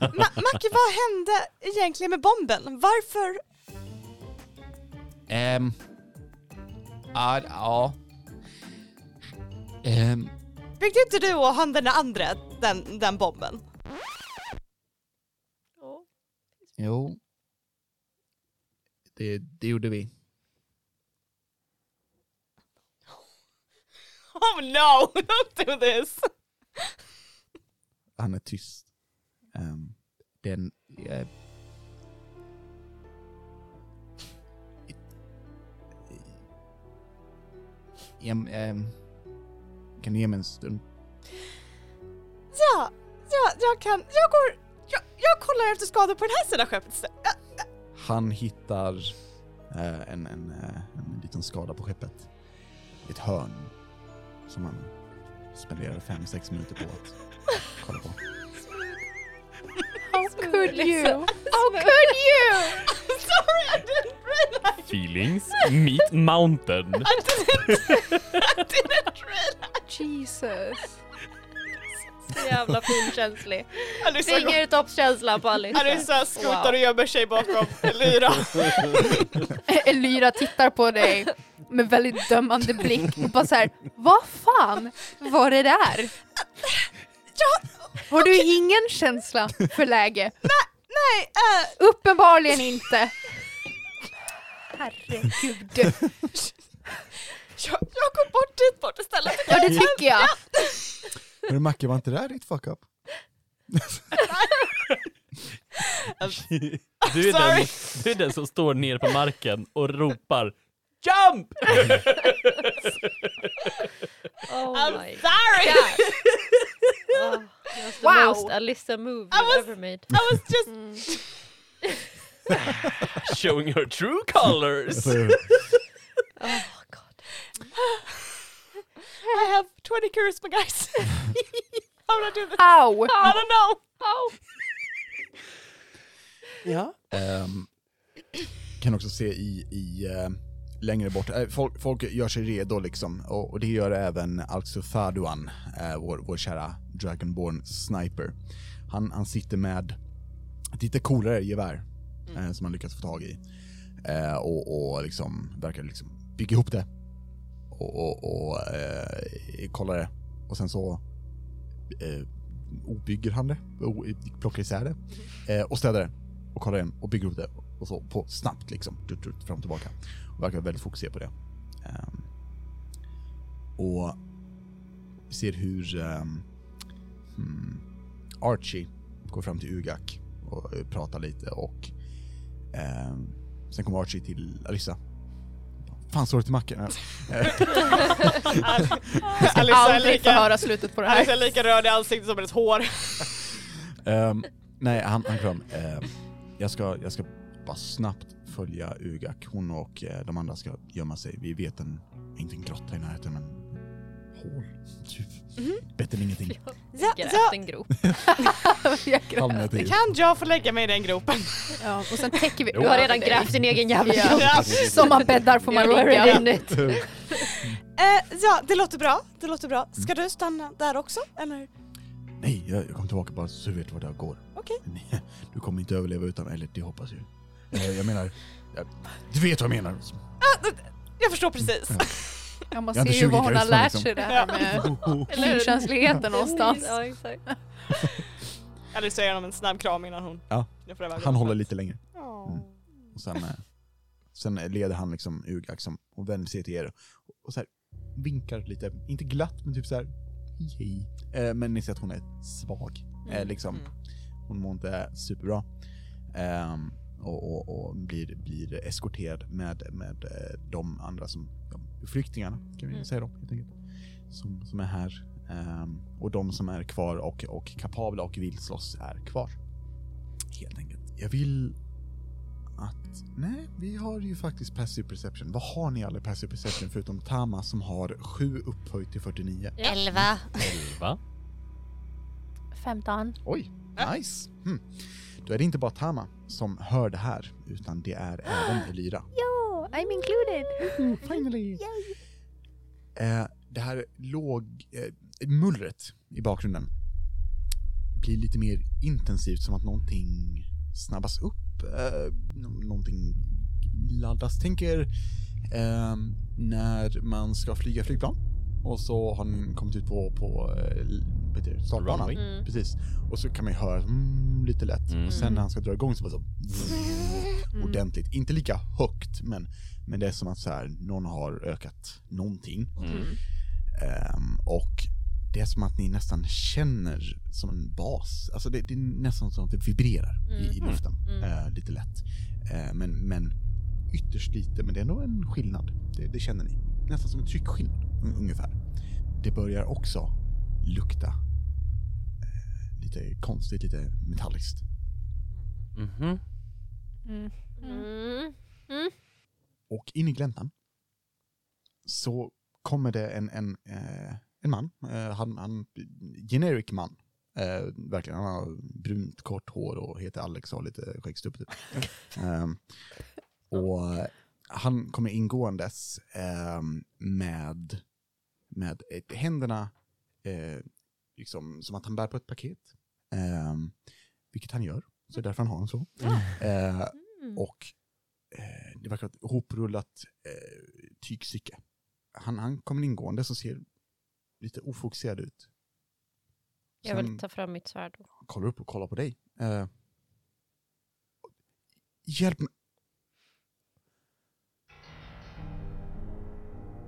Ma- Macke, vad hände egentligen med bomben? Varför? Ehm. Ja, ja. Ehm. Byggde inte du och han den andra den, den bomben? Jo. Det, det gjorde vi. Oh no, don't do this! Han är tyst. Um, den... eh, Em, ehm, kan du ge mig en stund? Ja, ja, jag kan, jag går, jag, jag kollar efter skador på den här sidan skeppet Han hittar eh, en, en, eh, en liten skada på skeppet. Ett hörn. Som han spenderar fem sex minuter på att kolla på. How could you? How could you? I'm sorry, I didn't realize. Feelings meet mountain. I didn't, I didn't realize. Jesus. Så jävla finkänslig. Fingertoppskänsla på Alice. skrotar Wow. och gömmer sig bakom Lyra. Lyra tittar på dig med väldigt dömande blick och bara såhär, vad fan var det där? Ja, Har du ingen känsla för läge? nej, äh, Uppenbarligen inte. Herregud. jag, jag går bort dit bort istället. Ja, det tycker jag. Men Macke, var inte det där ditt fuck up? Du är, den, du är den som står ner på marken och ropar JUMP! Oh I'm my sorry! god. That's the Wow. most Alyssa move I you've was- ever made. I was just, Mm. Showing her true colors! Oh god. I have 20 charisma guys. How do I do this? Au! I don't know. Ja. Ehm, kan också se i, i eh, längre bort, eh, folk, folk gör sig redo liksom, och, och det gör även Alxo Faduan, eh, vår, vår kära Dragonborn sniper. Han, han sitter med ett lite coolare gevär Mm. eh, som han lyckats få tag i. Eh, och, och liksom verkar liksom bygga ihop det. Och, och, och eh, kollar det. Och sen så eh, obygger han det, o, plockar isär det. Eh, och städar det. Och kollar igen och bygger upp det. Och så på snabbt liksom, dut, dut, fram och tillbaka. Och verkar väldigt fokuserad på det. Ehm, och ser hur ehm, hmm, Archie går fram till Ugak och eh, pratar lite och ehm, sen kommer Archie till Alissa. Fan står det till macken? Eh, Alissa är Aldrig få lika, höra slutet på det här. är lika röd i ansiktet som ett hår. Ehm, nej, han, han kram. Ehm, jag, ska, jag ska bara snabbt följa Ugak. Hon och eh, de andra ska gömma sig. Vi vet en, inte en grotta i närheten, men hål. Typ. Bättre än ingenting. Ja, Grävt ja, en grop. I. kan jag få lägga mig i den gropen? Ja, och sen täcker vi Du har redan grävt din egen jävla grop. Ja. Som man bäddar får man ligga. in it. Eh, ja, det låter bra. Det låter bra. Ska du stanna där också? Eller? Nej, jag, jag kommer tillbaka bara så du vet vart jag går. Okej. Nej, Du kommer inte överleva utan, eller det hoppas jag. Eh, Jag menar, jag, du vet vad jag menar. Jag förstår precis. Ja, man ser ju 20 var hon har lärt liksom. sig det här med Eller finkänsligheten någonstans. Ja, exakt. Alice ger honom en snabb kram innan hon... Ja. Han håller lite längre. Mm. Och sen, eh, sen leder han liksom Ugak som, och vänder sig till er och så här vinkar lite, inte glatt men typ så här hej. Eh, men ni ser att hon är svag. Eh, liksom. Mm. Hon mår inte superbra. Ehm, och, och, och blir, blir eskorterad med, med eh, de andra som, de, flyktingarna kan vi Mm. säga då helt enkelt. Som, som är här. Ehm, och de som är kvar och, och kapabla och vill slåss är kvar. Helt enkelt. Jag vill att, nej, vi har ju faktiskt passive perception. Vad har ni alla i passive perception förutom Tama som har 7 upphöjt till 49? Elva. Elva. 15. Oj, nice! Hmm. Då är det inte bara Tama som hör det här, utan det är även Elira. Jo, I'm included. Finally! Eh, det här låg, eh, mullret i bakgrunden blir lite mer intensivt, som att någonting snabbas upp, eh, nå- någonting laddas. Tänker eh, när man ska flyga flygplan och så har den kommit ut på, på eh, heter det, startbanan. Runway. Mm. Precis. Och så kan man ju höra mm, lite lätt. Mm. Och sen när han ska dra igång så bara så Mm. ordentligt. Inte lika högt, men, men det är som att så här, någon har ökat någonting. Mm. Ehm, och det är som att ni nästan känner som en bas. Alltså det, det är nästan som att det vibrerar i, i Mm. luften. Mm. Eh, lite lätt. Eh, men, men ytterst lite, men det är ändå en skillnad. Det, det känner ni. Nästan som en tryckskillnad ungefär. Det börjar också lukta eh, lite konstigt, lite metalliskt. Mhm. Mm. Mm. Och in i gläntan så kommer det en, en, eh, en man, eh, han, han, generic man. Eh, verkligen, han har brunt kort hår och heter Alex och har lite skäggstubb typ. Ehm, och han kommer ingåendes ehm, med, med händerna eh, liksom som att han bär på ett paket. Ehm, vilket han gör, så det är därför han har en så. Eh, Mm. och eh, det verkar vara ett hoprullat eh, tygstycke. Han, han kommer ingående och ser lite ofokuserad ut. Jag vill Sen ta fram mitt svärd. kollar upp och kollar på dig. Eh, hjälp mig.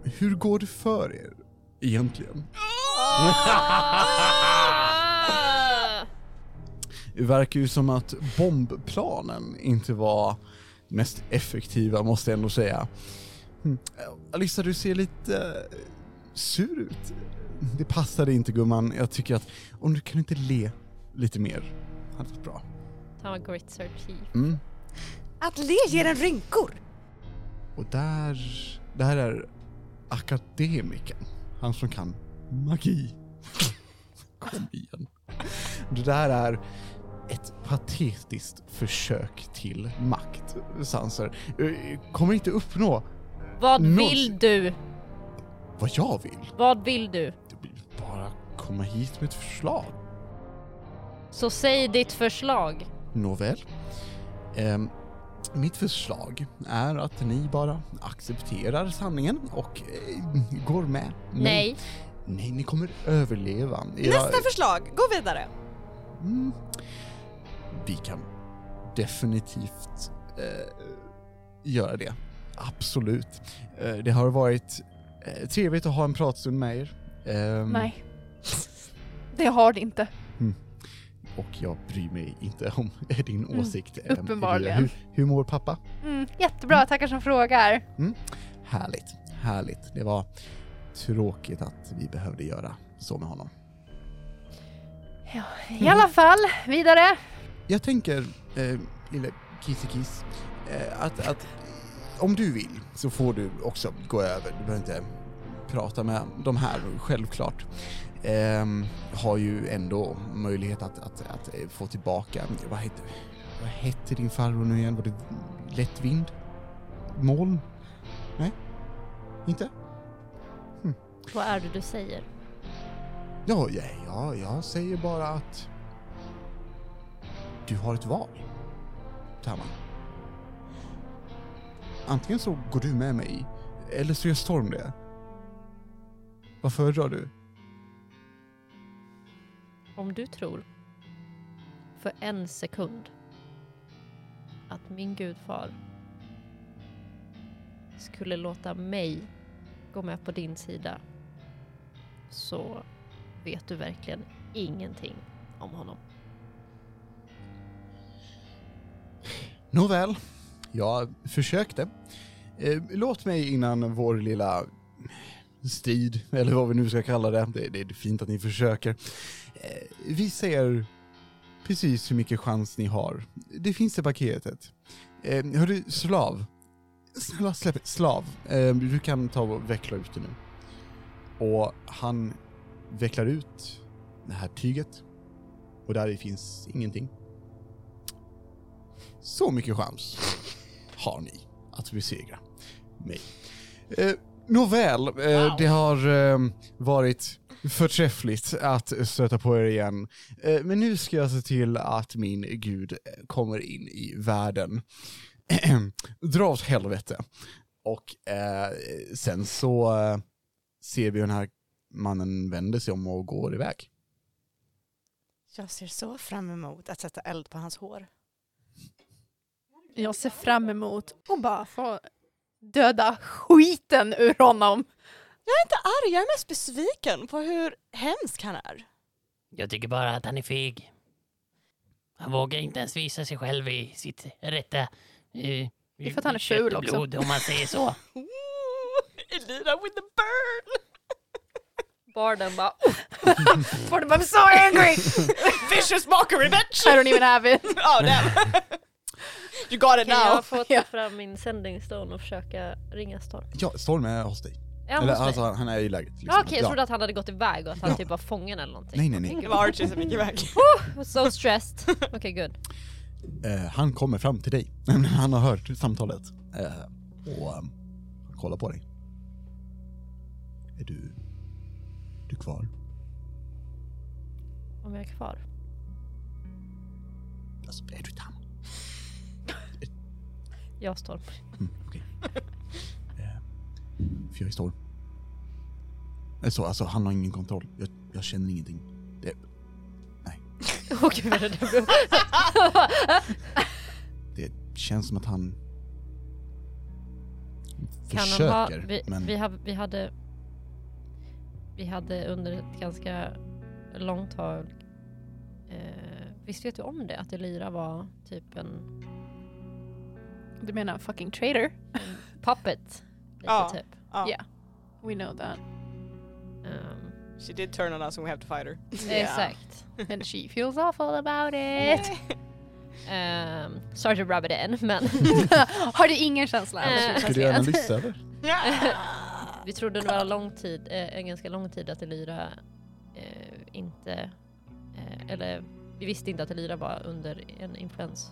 Hur går det för er egentligen? Det verkar ju som att bombplanen inte var mest effektiva, måste jag ändå säga. Mm. Alissa, du ser lite eh, sur ut. Det passade inte gumman. Jag tycker att om du kan inte le lite mer, hade varit bra. Ta grits her teeth. Mm. Att le ger en rynkor. Och där, där är akademikern. Han som kan magi. Kom igen. Det där är ett patetiskt försök till makt, Sanser. Eh, Kommer inte uppnå Vad Någonsin. vill du? vad jag vill. Vad vill du? Bara komma hit med ett förslag. Så säg ditt förslag. Nåväl. Ehm, mitt förslag är att ni bara accepterar sanningen och eh, går med. Men- Nej. Nej, ni kommer överleva. Era- Nästa förslag, gå vidare. Mm. Vi kan definitivt eh, göra det. Absolut. Eh, det har varit eh, trevligt att ha en pratstund med er. Ehm, Nej. Det har det inte. Och jag bryr mig inte om din Mm, åsikt. Uppenbarligen. Hur, hur mår pappa? Mm, jättebra, tackar som frågar. Härligt, härligt. Det var tråkigt att vi behövde göra så med honom. I alla fall, vidare. Jag tänker, eh, lilla Kissekis, eh, att, att om du vill så får du också gå över. Du behöver inte prata med de här, självklart. Ehm, har ju ändå möjlighet att, att, att eh, få tillbaka, vad hette, vad hette din farbror nu igen? Var det lättvind? Moln? Nej? Inte? Vad är det du säger? Ja, ja, ja, jag säger bara att du har ett val, Tamman. Antingen så går du med mig, eller så gör Storm det. Vad föredrar du? Om du tror för en sekund att min gudfar skulle låta mig gå med på din sida så vet du verkligen ingenting om honom. Nåväl, jag försökte. Eh, låt mig innan vår lilla strid, eller vad vi nu ska kalla det, det är fint att ni försöker, eh, visa er precis hur mycket chans ni har. Det finns i paketet. Eh, hörru, slav. Snälla släpp slav. Eh, du kan ta och veckla ut det nu. Och han vecklar ut det här tyget. Och där finns ingenting. Så mycket chans har ni att besegra mig. Eh, nåväl, eh, det har eh, varit förträffligt att stöta på er igen. Eh, men nu ska jag se till att min gud kommer in i världen. Dra åt helvete. Och eh, sen så eh, ser vi hur den här mannen vänder sig om och går iväg. Jag ser så fram emot att sätta eld på hans hår. Jag ser fram emot att bara få döda skiten ur honom. Jag är inte arg, jag är mest besviken på hur hemsk han är. Jag tycker bara att han är feg. Han vågar inte ens visa sig själv i sitt rätta eh, Det är för att han är ful också. blod, om man säger så. Elina with the burn! Barden bara For I'm so angry! Vicious mockery bitch! I don't even have it. Oh damn! you got it Kan now! jag få ta fram min sending stone och försöka ringa Storm? Ja, Storm är hos dig. Han Eller, alltså, han är i läget. Liksom. Ja, Okej, jag trodde att han hade gått iväg och att han Ja. typ var fången eller någonting. Nej, nej, nej. Det var Archie som gick iväg. So stressed. Okej, good. Eh, han kommer fram till dig. han har hört samtalet. Eh, och um, kollar på dig. Är du... du kvar? Om jag är kvar. Alltså, är du tam? Jag Storm. Mm, okej. för jag är Storm. Eh, Så, alltså, han har ingen kontroll. Jag, jag känner ingenting. Det, Åh gud vad det blev. det känns som att han Kan han försöker, ha, vi, men... vi, ha, vi hade Vi hade under ett ganska långt tag eh, Visst vet du om det? Att Elira var typ en, Du menar fucking traitor? en puppet? Lite Ja. typ. Ja. Yeah. We know that. Ehm, She did turn on us and we have to fight her. Exakt. And she feels awful about it. Um, sorry to rub it in men Har du ingen känsla? Eh, Ska du göra en lista över? vi trodde under en lång tid, eh, en ganska lång tid att Elira eh, inte, eh, eller vi visste inte att Elira var under en influens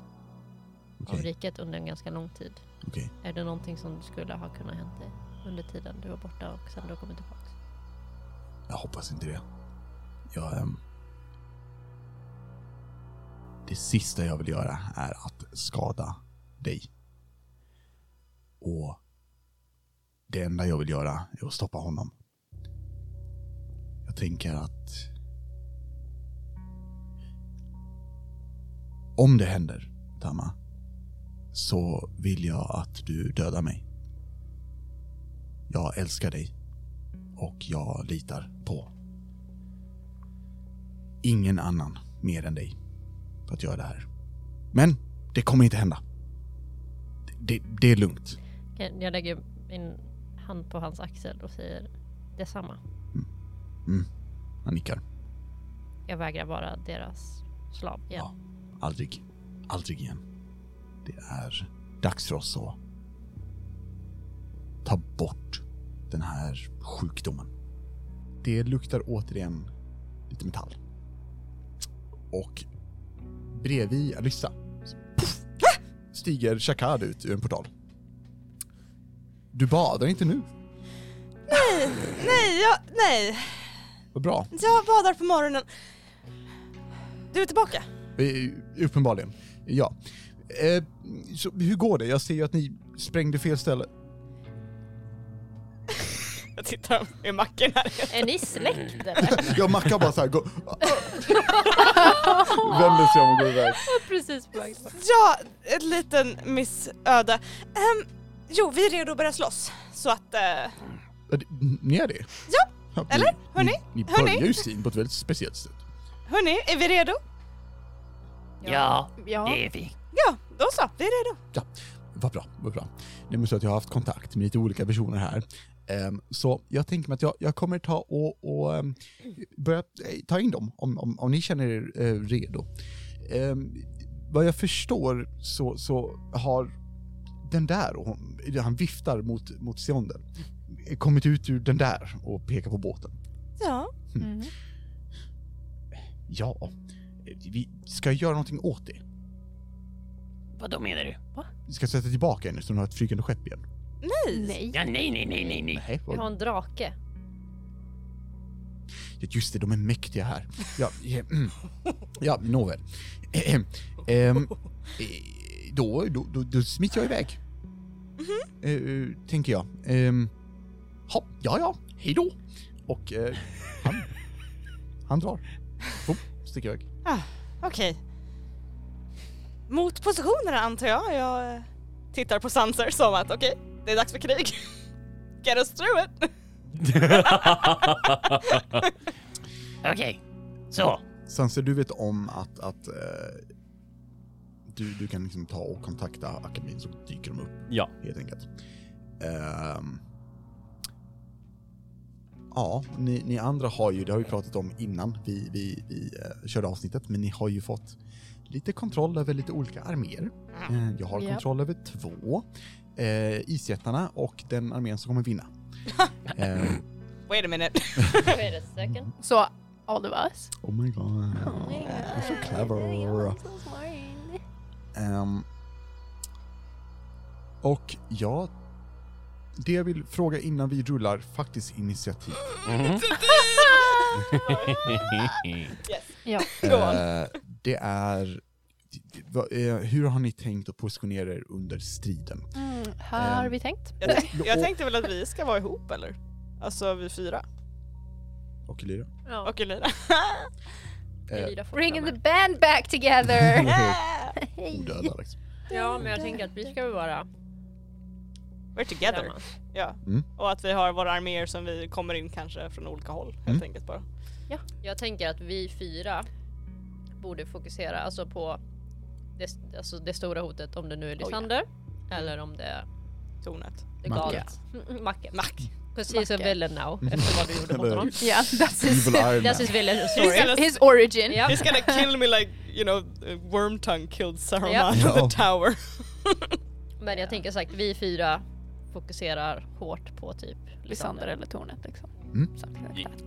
av Okej, riket under en ganska lång tid. okej. Är det någonting som skulle ha kunnat hänt dig under tiden du var borta och sen du har kommit tillbaka? Jag hoppas inte det. Jag... Ähm... Det sista jag vill göra är att skada dig. Och det enda jag vill göra är att stoppa honom. Jag tänker att om det händer, Tama, så vill jag att du dödar mig. Jag älskar dig och jag litar på ingen annan mer än dig för att göra det här. Men det kommer inte hända. Det, det är lugnt. Jag lägger min hand på hans axel och säger detsamma. Mm. Han nickar. Jag vägrar vara deras slav igen. Ja. Aldrig. Aldrig igen. Det är dags för oss att ta bort den här sjukdomen. Det luktar återigen lite metall. Och bredvid puff, stiger Shakad ut ur en portal. Du badar inte nu. Nej, jag, nej. Vad bra. Jag badar på morgonen. Du är tillbaka? Eh, Uppenbarligen. Ja. Eh, så hur går det? Jag ser ju att ni sprängde fel ställe. Jag tittar i macken här. Är ni släkt eller? Jag mackar bara så här, går, vänder sig om och går iväg. Precis på väg. Ja, en liten missöde. Um, jo, vi är redo att börja slåss. Så att... Ja, det- Ni är det? Ja, Ja, eller? Ni, Hörni? ni, ni börjar ju sin på ett väldigt speciellt sätt. hörni, är vi redo? Ja, Ja. det är vi. Ja, då så. Vi är redo. Vad bra, vad bra. Det är så att jag har haft kontakt med lite olika personer här. Ehm, så jag tänker mig att jag, jag kommer ta och, och ehm, börja eh, ta in dem om, om, om ni känner er eh, redo. Ehm, vad jag förstår så, så har den där, och hon, han viftar mot, mot Sionden, kommit ut ur den där och pekar på båten. Ja. Mm. Ja, vi ska göra någonting åt det. Vad då menar du? Vi ska sätta tillbaka henne så hon har ett flygande skepp igen. Nej. Nej. Ja, nej, nej, nej, nej, nej. Nej, Vi har vad, en drake. just det, de är mäktiga här. Ja, ja, mm. ja nåväl. Ehm, ehm, eh, då, då, då, då smiter jag iväg. Eh, tänker jag. Ehm, hopp, ja, ja, hej då. Och eh, han, han drar. Boom, sticker iväg. Okej. Mot positionerna antar jag. Jag eh, tittar på Sanser som att okej, det är dags för krig. Get us through it. Okej, så. Sanser, du vet om att, att eh, du, du kan liksom ta och kontakta akademin så dyker de upp Ja. helt enkelt. Ehm, ja, ni, ni andra har ju, det har vi pratat om innan vi, vi, vi eh, körde avsnittet, men ni har ju fått lite kontroll över lite olika arméer. Eh, jag har Ja. kontroll över två. Eh, isjättarna och den armén som kommer vinna. Ehm, Wait a minute. Wait a second. Så, all of us. oh my god, you're so clever. Ehm, och ja, det jag vill fråga innan vi rullar faktiskt initiativ. Mhm. Ja. Go on. Eh, det är, eh, hur har ni tänkt att positionera er under striden? Mm, har Ehm. vi tänkt? Jag, jag tänkte väl att vi ska vara ihop eller? Alltså vi fyra. Och Elira? Ja. Och Elira. Eh, Elira får Bringing the band back together! Odöd Alex. det. Ja, men jag tänker att vi ska väl vara We're together. Ja. Mm. Och att vi har våra arméer som vi kommer in kanske från olika håll helt Mm. enkelt bara. Jag tänker att vi fyra borde fokusera alltså på det, alltså det stora hotet om det nu är Lysander eller om det är Tornet. det Macke. galet. Mm, Macke. Mack. Because he's a Macke. villain now efter vad du gjorde mot honom. Yeah, that's his, That's his villain He's story. gonna- his origin. Ja. He's gonna kill me like, you know, Wormtongue killed Saruman in Ja. the tower. Men jag tänker sagt, vi fyra fokuserar hårt på typ Lysander Lysander. eller tornet liksom. Mm.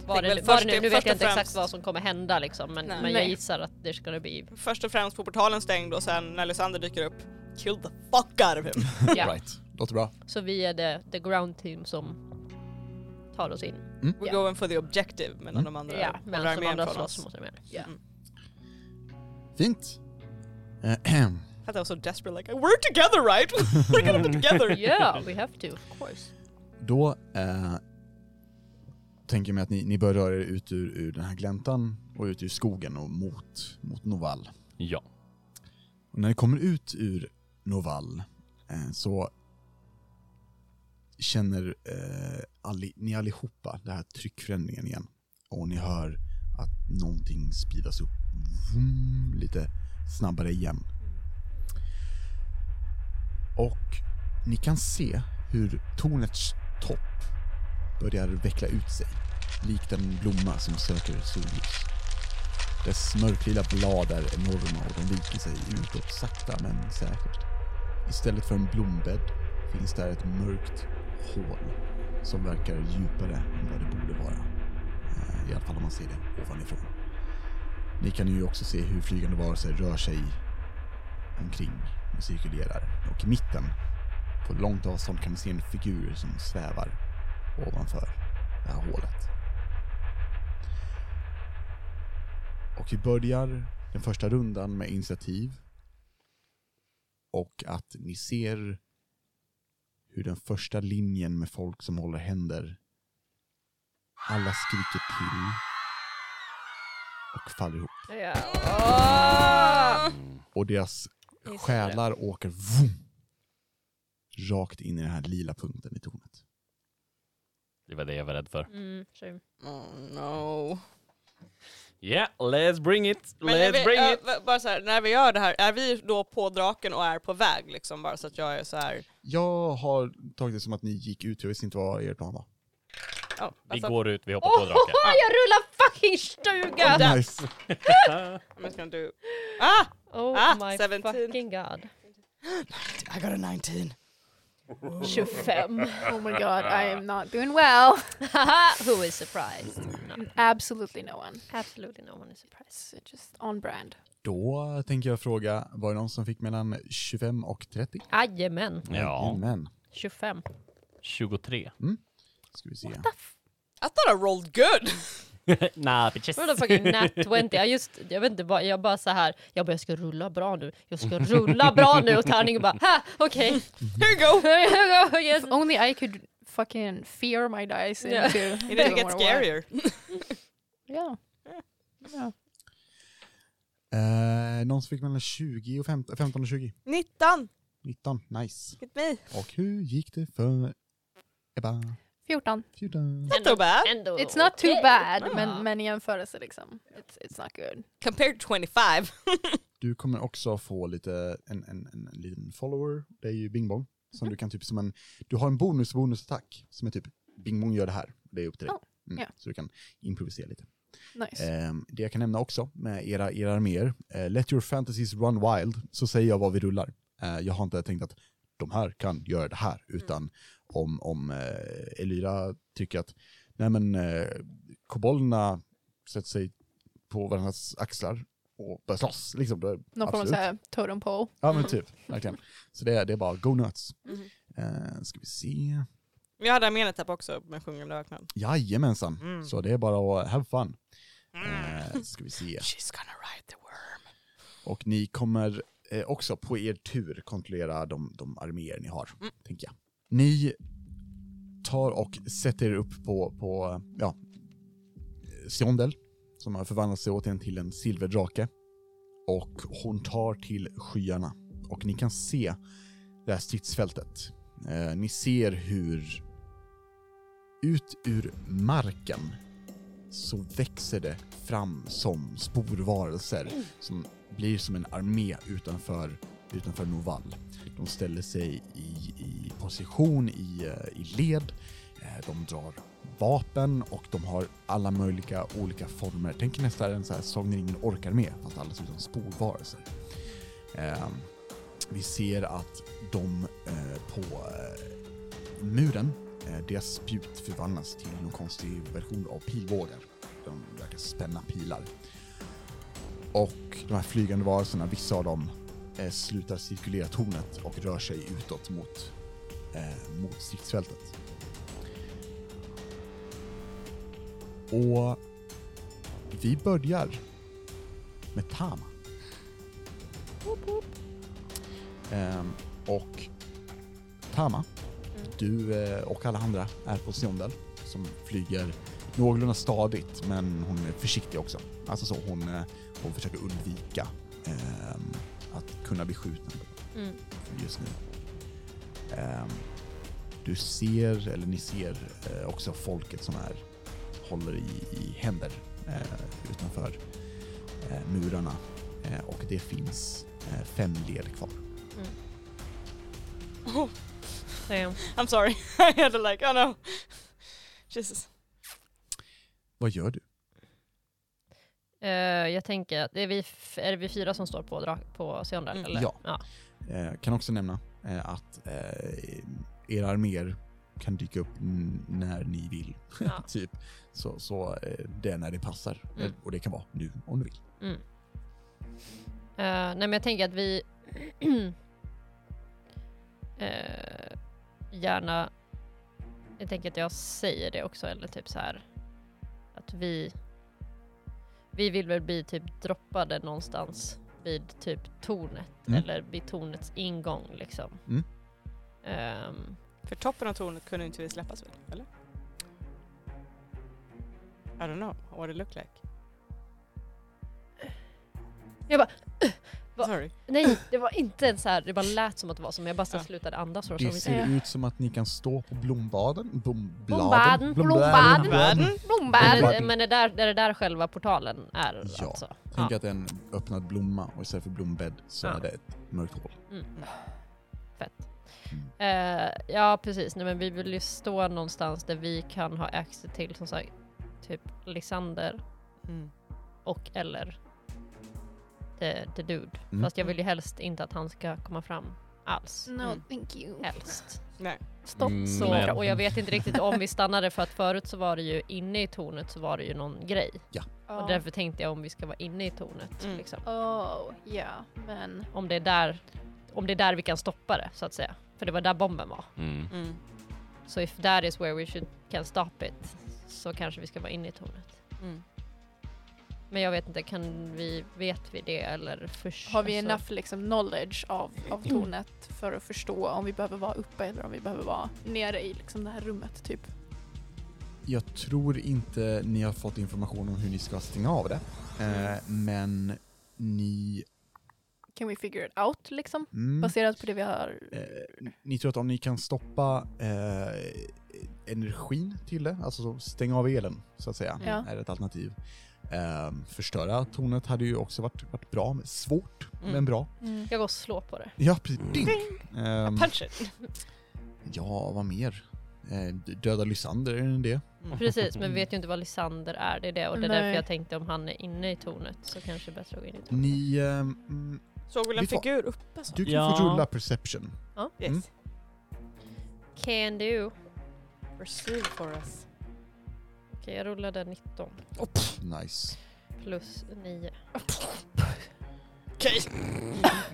Var det, var först- det nu, nu först vet jag och inte exakt främst- vad som kommer hända liksom men, men jag gissar att det ska bli Först och främst på portalen stängd och sen när Lysander dyker upp, kill the fuck out of him. ja. Right, låter bra. Så vi är det, the ground team som tar oss in. We're Ja. going for the objective medan Mm. de andra Ja, håller armén från oss. mot armén. Mm. Fint. I was so desperate like we're together right? we're gonna be together! Yeah, we have to, of course. Då eh, tänker mig att ni, ni bör röra er ut ur, ur den här gläntan och ut ur skogen och mot, mot Novall. Ja. Och när ni kommer ut ur Novall eh, så känner eh, alli, ni allihopa den här tryckförändringen igen. Och ni hör att någonting speedas upp vroom, lite snabbare igen. Och ni kan se hur tornets topp börjar veckla ut sig, likt en blomma som söker solljus. Dess mörklila blad är enorma och de viker sig utåt sakta men säkert. Istället för en blombädd finns där ett mörkt hål som verkar djupare än vad det borde vara. Eh, I alla fall om man ser det ovanifrån. Ni kan ju också se hur flygande varelser rör sig omkring och cirkulerar. Och i mitten, på långt avstånd, kan ni se en figur som svävar ovanför det här hålet. Och vi börjar den första rundan med initiativ. Och att ni ser hur den första linjen med folk som håller händer, alla skriker till och faller ihop. Ja. Och deras själar åker vroom, rakt in i den här lila punkten i tornet. Det var det jag var rädd för. Mm. Oh no. Yeah, let's bring it! Men let's vi, bring äh, it! bara så här, när vi gör det här, är vi då på draken och är på väg liksom? Bara så att jag är så här. Jag har tagit det som att ni gick ut, jag visste inte vad er plan var. Oh, Vi går ut, vi hoppar på Oh, draken. jag rullar fucking stuga! Där. Nice! I'm just gonna do... Ah! Oh Ah, my 17. fucking god. I got a 19. 25. Oh my god, I am not doing well. Who is surprised? No, Absolutely no one. absolutely no one is surprised. It's just on brand. Då tänker jag fråga, var det någon som fick mellan 25 och 30? Jajamän, Ja, Men 25. 23. ska vi se. I thought I rolled good! nah, bitches. Vadå fucking nat 20? Jag just, jag vet inte, bara, jag bara så här. jag bara jag ska rulla bra nu, jag ska rulla bra nu och tärningen bara ha okej. Here you go! Here you go, yes. If only I could fucking fear my dice Yeah. into It didn't get scarier. Yeah. yeah. Eh, någon som fick mellan 20 och 15, 15 och 20? 19! 19, nice. Get me. Och hur gick det för Ebba? 14. 14. Not too bad. Ändå It's not too bad, Ja. men, men i jämförelse liksom. It's, it's not good. Compared to 25. Du kommer också få lite, en, en, en, en liten follower, det är ju Bing Bong. Som du kan typ som en, du har en bonus bonusattack som är typ Bing Bong gör det här, det är upp till dig. Oh, Mm. Så du kan improvisera lite. Nice. Ehm, det jag kan nämna också med era, era arméer, eh, let your fantasies run wild, så säger jag vad vi rullar. Eh, jag har inte tänkt att de här kan göra det här, utan om, om eh, Elyra tycker att nej men eh, kobolderna sätter sig på varandras axlar och börjar slåss. Liksom, då, Någon form av såhär totem pole. Ja men typ, verkligen. Så det är, det är bara go nuts. Mhm. Eh, ska vi se. Vi hade arménetapp också med sjungande öknen. Jajamensan, Mm. så det är bara att have fun. Mm. Eh, ska vi se. She's gonna ride the worm. Och ni kommer eh, också på er tur kontrollera de, de arméer ni har, Mm. tänker jag. Ni tar och sätter er upp på, på ja, Siondel, som har förvandlat sig återigen till en silverdrake. Och hon tar till skyarna. Och ni kan se det här stridsfältet. Eh, ni ser hur ut ur marken så växer det fram som sporvarelser som blir som en armé utanför, utanför Novall. De ställer sig i, i position, i, eh, i led, eh, de drar vapen och de har alla möjliga olika former. Tänk er nästan en så här Sagan om orkar med, fast alla ser ut som. Eh, vi ser att de eh, på eh, muren, eh, deras spjut förvandlas till någon konstig version av pilbågar. De verkar spänna pilar. Och de här flygande varelserna, vissa av dem slutar cirkulera tornet och rör sig utåt mot, eh, mot stridsfältet. Och vi börjar med Tama. Ehm, och Tama, Mm. du eh, och alla andra är på Siondel som flyger någorlunda stadigt men hon är försiktig också. Alltså så, hon, eh, hon försöker undvika ehm, att kunna bli skjuten Mm. just nu. Ehm, du ser, eller ni ser eh, också folket som är, håller i, i händer eh, utanför eh, murarna. Och det finns fem led kvar. Oh, Damn. I'm sorry. I had to like, oh no. Jesus. Vad gör du? Eh, jag tänker att det är vi, är det vi fyra som står på, dra- på Seondal? Mm. Eller? Ja. ja. Eh, kan också nämna att eh, era arméer kan dyka upp när ni vill. Ja. typ. Så, så eh, det är när det passar. Mm. Eh, Och det kan vara nu om du vill. Mm. Eh, nej men jag tänker att vi eh, gärna, jag tänker att jag säger det också eller typ så här att vi vi vill väl bli typ droppade någonstans vid typ tornet Mm. eller vid tornets ingång liksom. Mm. Ehm, För toppen av tornet kunde inte vi släppas väl? Eller? I don't know what it looked like. Jag bara, Va? Sorry. nej det var inte en så här, det bara lät som att det var som jag bara så Ja. slutade andas. Och Det ser ut som att ni kan stå på blombaden. Blom, Blombaden, bladen, blombaden. Världen? Men, är, är, det där, är det där själva portalen är Ja. alltså? Tänk att det är en öppnad blomma och istället för blombädd så Ja. är det ett mörkt hål. Mm. Fett. Mm. Eh, ja precis, nej, men vi vill ju stå någonstans där vi kan ha access till som sagt typ Lysander Mm. och eller the, the dude. Mm. Fast jag vill ju helst inte att han ska komma fram alls. No, Mm. thank you. Helst. Nej. Stopp. Mm, Så, men- och jag vet inte riktigt om vi stannade för att förut så var det ju inne i tornet så var det ju någon grej. Och därför tänkte jag om vi ska vara inne i tornet. Mm. Liksom. Oh, ja, men... Om, det är där, om det är där vi kan stoppa det så att säga. För det var där bomben var. Mm. Mm. Så if that is where we should can stop it så kanske vi ska vara inne i tornet. Mm. Men jag vet inte, kan vi, vet vi det eller först? Har vi alltså- enough liksom, knowledge av, av tornet för att förstå om vi behöver vara uppe eller om vi behöver vara nere i liksom, det här rummet typ? Jag tror inte ni har fått information om hur ni ska stänga av det. Eh, men ni, Can we figure it out liksom? mm, Baserat på det vi har... eh, ni tror att om ni kan stoppa eh, energin till det, alltså så stänga av elen så att säga, Ja. är ett alternativ. Eh, förstöra tornet hade ju också varit, varit bra, men svårt Mm. men bra. Jag går och slår på det. Ja, precis. Ding! Ehm, Punch it. ja, vad mer? Eh, döda Lysander, är det det? Precis, men vi vet ju inte vad Lysander är. Det är det och det är Nej. därför jag tänkte om han är inne i tornet så kanske det är bättre att gå in i tornet. Ni, mm, Såg väl en figur uppe så? du kan Ja. få rulla perception. Yes. Mm. Can do. Pursue for us. Okej, jag rullade 19 Nice. plus 9. Okej.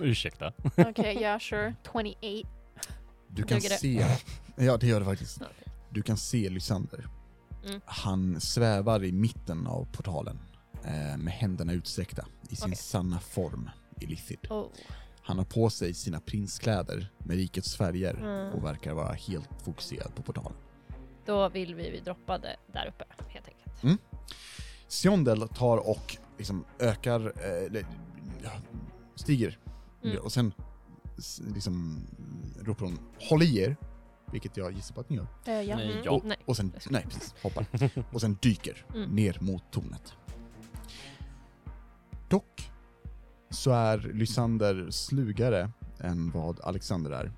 Ursäkta. Okej, yeah sure. 28. Du kan Duger det? se, ja det gör det faktiskt. Du kan se Lysander. Mm. Han svävar i mitten av portalen eh, med händerna utsträckta i sin Okej. sanna form, Illithid. Oh. Han har på sig sina prinskläder med rikets färger Mm. och verkar vara helt fokuserad på portalen. Då vill vi bli droppade där uppe helt enkelt. Siondel tar och liksom ökar, eh, eller, stiger Mm. och sen liksom ropar hon Håll i er! Vilket jag gissar på att ni gör. Eh, ja. Nej, Mm. ja. Och, och sen, nej precis, hoppar. och sen dyker Mm. ner mot tornet. Dock så är Lysander slugare än vad Alexander är.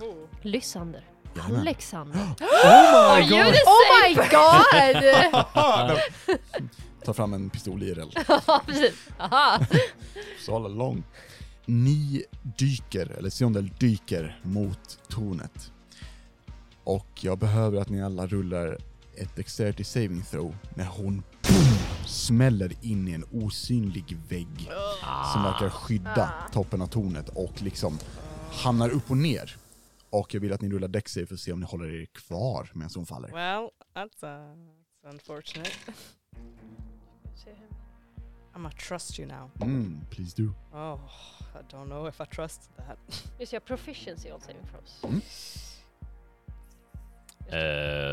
Oh. Lysander. Alexander. Oh you the Oh my god! Ta fram en pistol i eld. Ja, precis. Aha. Så all along. Ni dyker, eller Siondel dyker mot tornet. Och jag behöver att ni alla rullar ett dexterity saving throw när hon boom, smäller in i en osynlig vägg som verkar skydda Ah. toppen av tornet och liksom hamnar upp och ner. Och jag vill att ni rullar dex save för att se om ni håller er kvar medan hon faller. Well, that's, uh, that's unfortunate. I'm gonna trust you now. Mm, please do. Oh, I don't know if I trust that. Just jag proficiency on saving throws. Mm.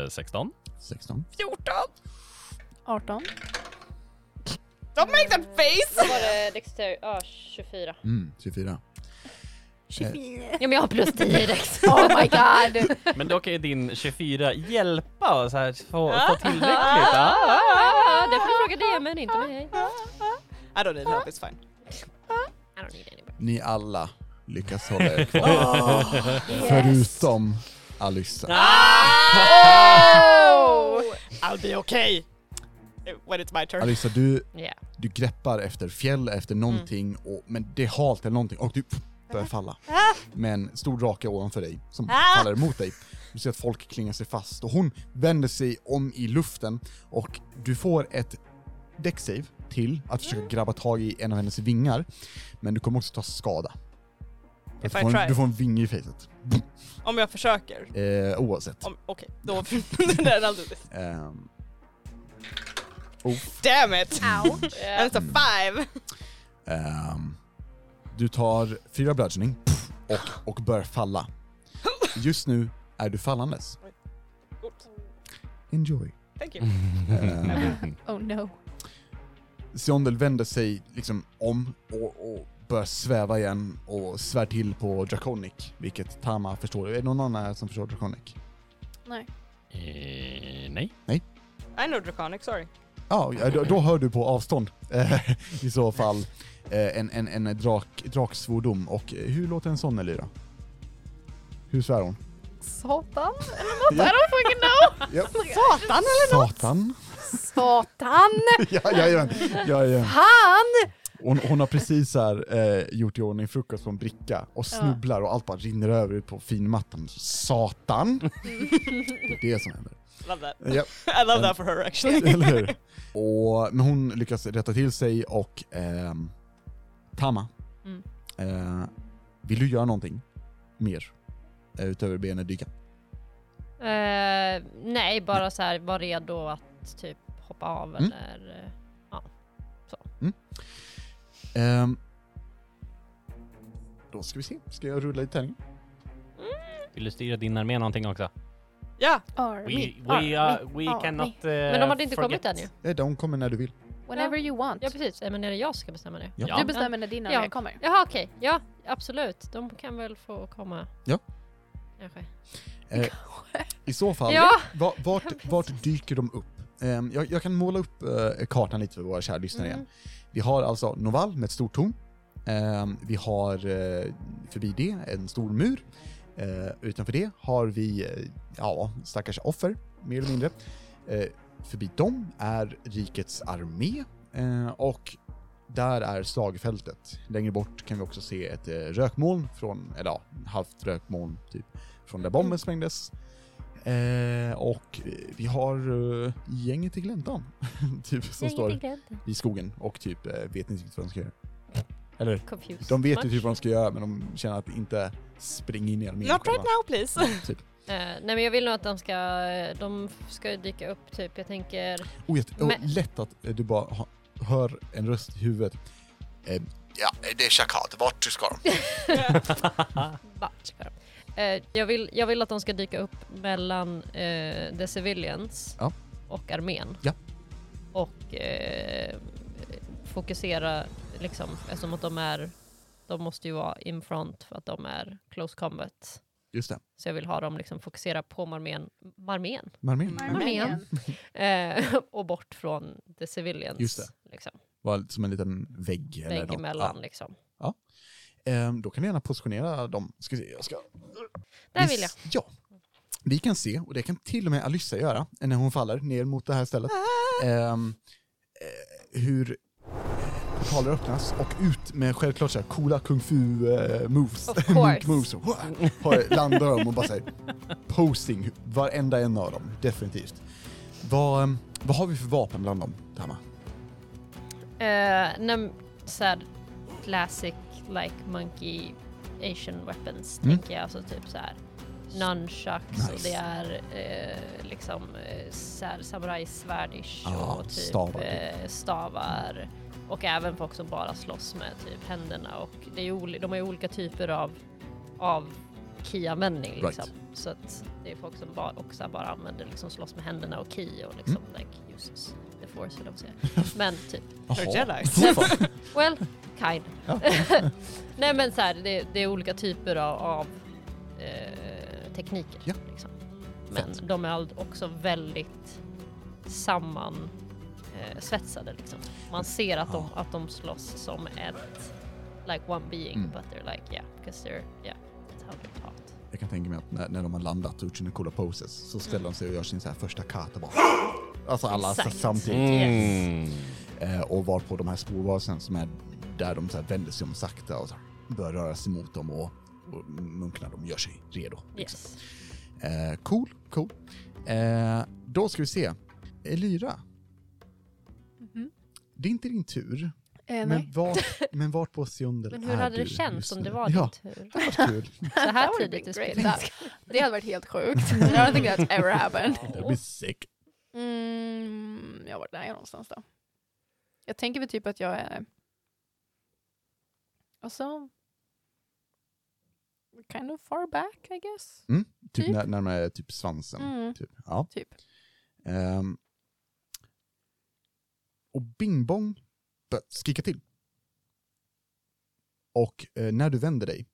Eh, 16. 16. 14! 18. Don't make that face! Vad var det dexter? Ja, 24. Mm, 24. Ja men jag har plus 10 i dex. Oh my god! Men då kan ju din 24 hjälpa och så här få, Ah. få tillräckligt. Ah, Ah. det får du fråga DMen, inte mig. I don't need help, it's fine. I don't need anybody. Ni alla lyckas hålla er kvar. Förutom Alyssa. Oh! I'll be okay. When it's my turn. Alyssa, du, Yeah. du greppar efter fjäll, efter någonting, och, men det är halt eller någonting och du börjar falla. Med en stor drake ovanför dig som Ah! faller emot dig. Du ser att folk klingar sig fast och hon vänder sig om i luften och du får ett däcksave till att försöka grabba tag i en av hennes vingar. Men du kommer också ta skada. If du, I får en, try. du får en vinge i facet. Om jag försöker. Eh, oavsett. Om- Okej, då... I'll do this. Ehm. oh, Damn it! Ouch. It's a five! Ehm, du tar fyra bludgeoning och, och börjar falla. Just nu är du fallandes. Enjoy. Thank you. Oh no. Siondel vänder sig liksom om och, och börjar sväva igen och svär till på Draconic, vilket Tama förstår. Är det någon annan här som förstår Draconic? Nej. Eh, nej. I know Draconic, sorry. Ja, då, då hör du på avstånd eh, i så fall eh, en, en, en drak, draksvordom. Och hur låter en sån Elira? Hur svär hon? Satan? Ja. I don't fucking know! Ja. Satan eller något! Satan! Satan! ja, jajamän, jajamän. Han! Hon, hon har precis här, eh, gjort i ordning frukost på en bricka och snubblar och allt bara rinner över ut på finmattan. Satan! det är det som händer. Love that. Ja, I love that for her actually. eller hur? Och, men hon lyckas rätta till sig och ehm, Tama, Mm. eh, vill du göra någonting mer? Eh, utöver be henne dyka? Eh, nej, bara så här, var redo att typ hoppa av Mm. eller... eh, Ehm, då ska vi se, ska jag rulla i tärningen? Vill du styra din armé någonting också? Ja, We, Army. we, Army. uh, we Army. cannot uh, Men de hade inte kommit än ju. De kommer när du vill. Whenever you want. Ja precis, men är det jag som ska bestämma det? Ja. Ja. Du bestämmer när din Ja. armé kommer. Jaha okej, ja absolut. De kan väl få komma. Ja. Kanske. Eh, I så fall, Ja. va- vart, vart dyker de upp? Ehm, jag, jag kan måla upp eh, kartan lite för våra kära lyssnare igen. Mm. Vi har alltså Noval med ett stort torn. Ehm, vi har eh, förbi det en stor mur. Eh, utanför det har vi, eh, ja, stackars offer, mer eller mindre. Eh, förbi dem är rikets armé eh, och där är slagfältet. Längre bort kan vi också se ett eh, rökmoln från, eller ja, halvt rökmoln typ, från där bomben sprängdes. Eh, och vi har eh, gänget i gläntan, typ, som står i skogen och typ eh, vet inte riktigt vad de ska göra. Eller, Confused. de vet ju typ vad de ska göra men de känner att inte springa in i armén not right själva. now please. Typ. Eh, nej men jag vill nog att de ska, de ska ju dyka upp typ, jag tänker... Oh, jätte, oh, lätt att eh, du bara ha, hör en röst i huvudet. Eh, ja, det är Shakad. Vart ska de? Vart ska de? Eh, jag, vill, jag vill att de ska dyka upp mellan eh, the civilians Ja. och armén. Ja. Och eh, fokusera liksom, eftersom att de är, de måste ju vara in front för att de är close combat. Just det, Så jag vill ha dem liksom fokusera på marmén, marmén armén. Armén. eh, och bort från the civilians. Just det. Liksom. Var som en liten vägg eller Vägg något. emellan Ja. liksom. Eh, då kan vi gärna positionera dem. Ska se, jag ska... Där Vi vill jag. Ja. Vi kan se, och det kan till och med Alyssa göra, när hon faller ner mot det här stället, ehm, eh, hur portaler öppnas och ut med självklart så här coola kung fu eh, moves, Of course. moves, och, har, landar de och bara säger posing, varenda en av dem, definitivt. Vad, ehm, vad har vi för vapen bland dem, Tama? Eh, när, så här, classic like monkey asian weapons Mm. tänker jag. Alltså typ så här nunchucks och Nice. det är eh, liksom eh, samurajsvärdish Ja, och typ stavar. eh, stavar. Och även folk som bara slåss med typ händerna och det är ju de har ju olika typer av, av key-användning liksom. Right. Så att det är folk som bara, också bara använder liksom slåss med händerna och key och liksom Mm. like uses the force vad man säger. Men typ, fan. well, kind. Nej men så här, det, det är olika typer av, av eh, tekniker. Ja. Liksom. Men Fett. de är också väldigt samman eh, svetsade liksom. Man ser att de, att de slåss som ett like one being Mm. but they're like yeah, because they're yeah, that's how they're taught. Jag kan tänka mig att när, när de har landat och gjort sina coola poses så ställer de sig och gör sin så här första kata bara. Alltså alla Exakt. samtidigt. Mm. Eh, och var på de här sporvarelserna som är där de så här vänder sig om sakta och så börjar röra sig mot dem och, och munkarna de gör sig redo. Liksom. Yes. Eh, cool, cool. Eh, då ska vi se. Elyra. Det är inte din tur. Eh, men, vart, men vart på Sjundel Men hur är hade det du känts om det var ja, din tur? Ja, kul. Så här tidigt i spelet? Det hade varit helt sjukt. I don't think that's ever happened. That'd be sick. Mm, jag var där någonstans då. Jag tänker väl typ att jag är... Alltså... Kind of far back, I guess. Typ, Typ. när- närmare typ svansen. Mm, Typ. Ja. typ. Ehm. Och Bing Bong skrika till. Och eh, när du vänder dig,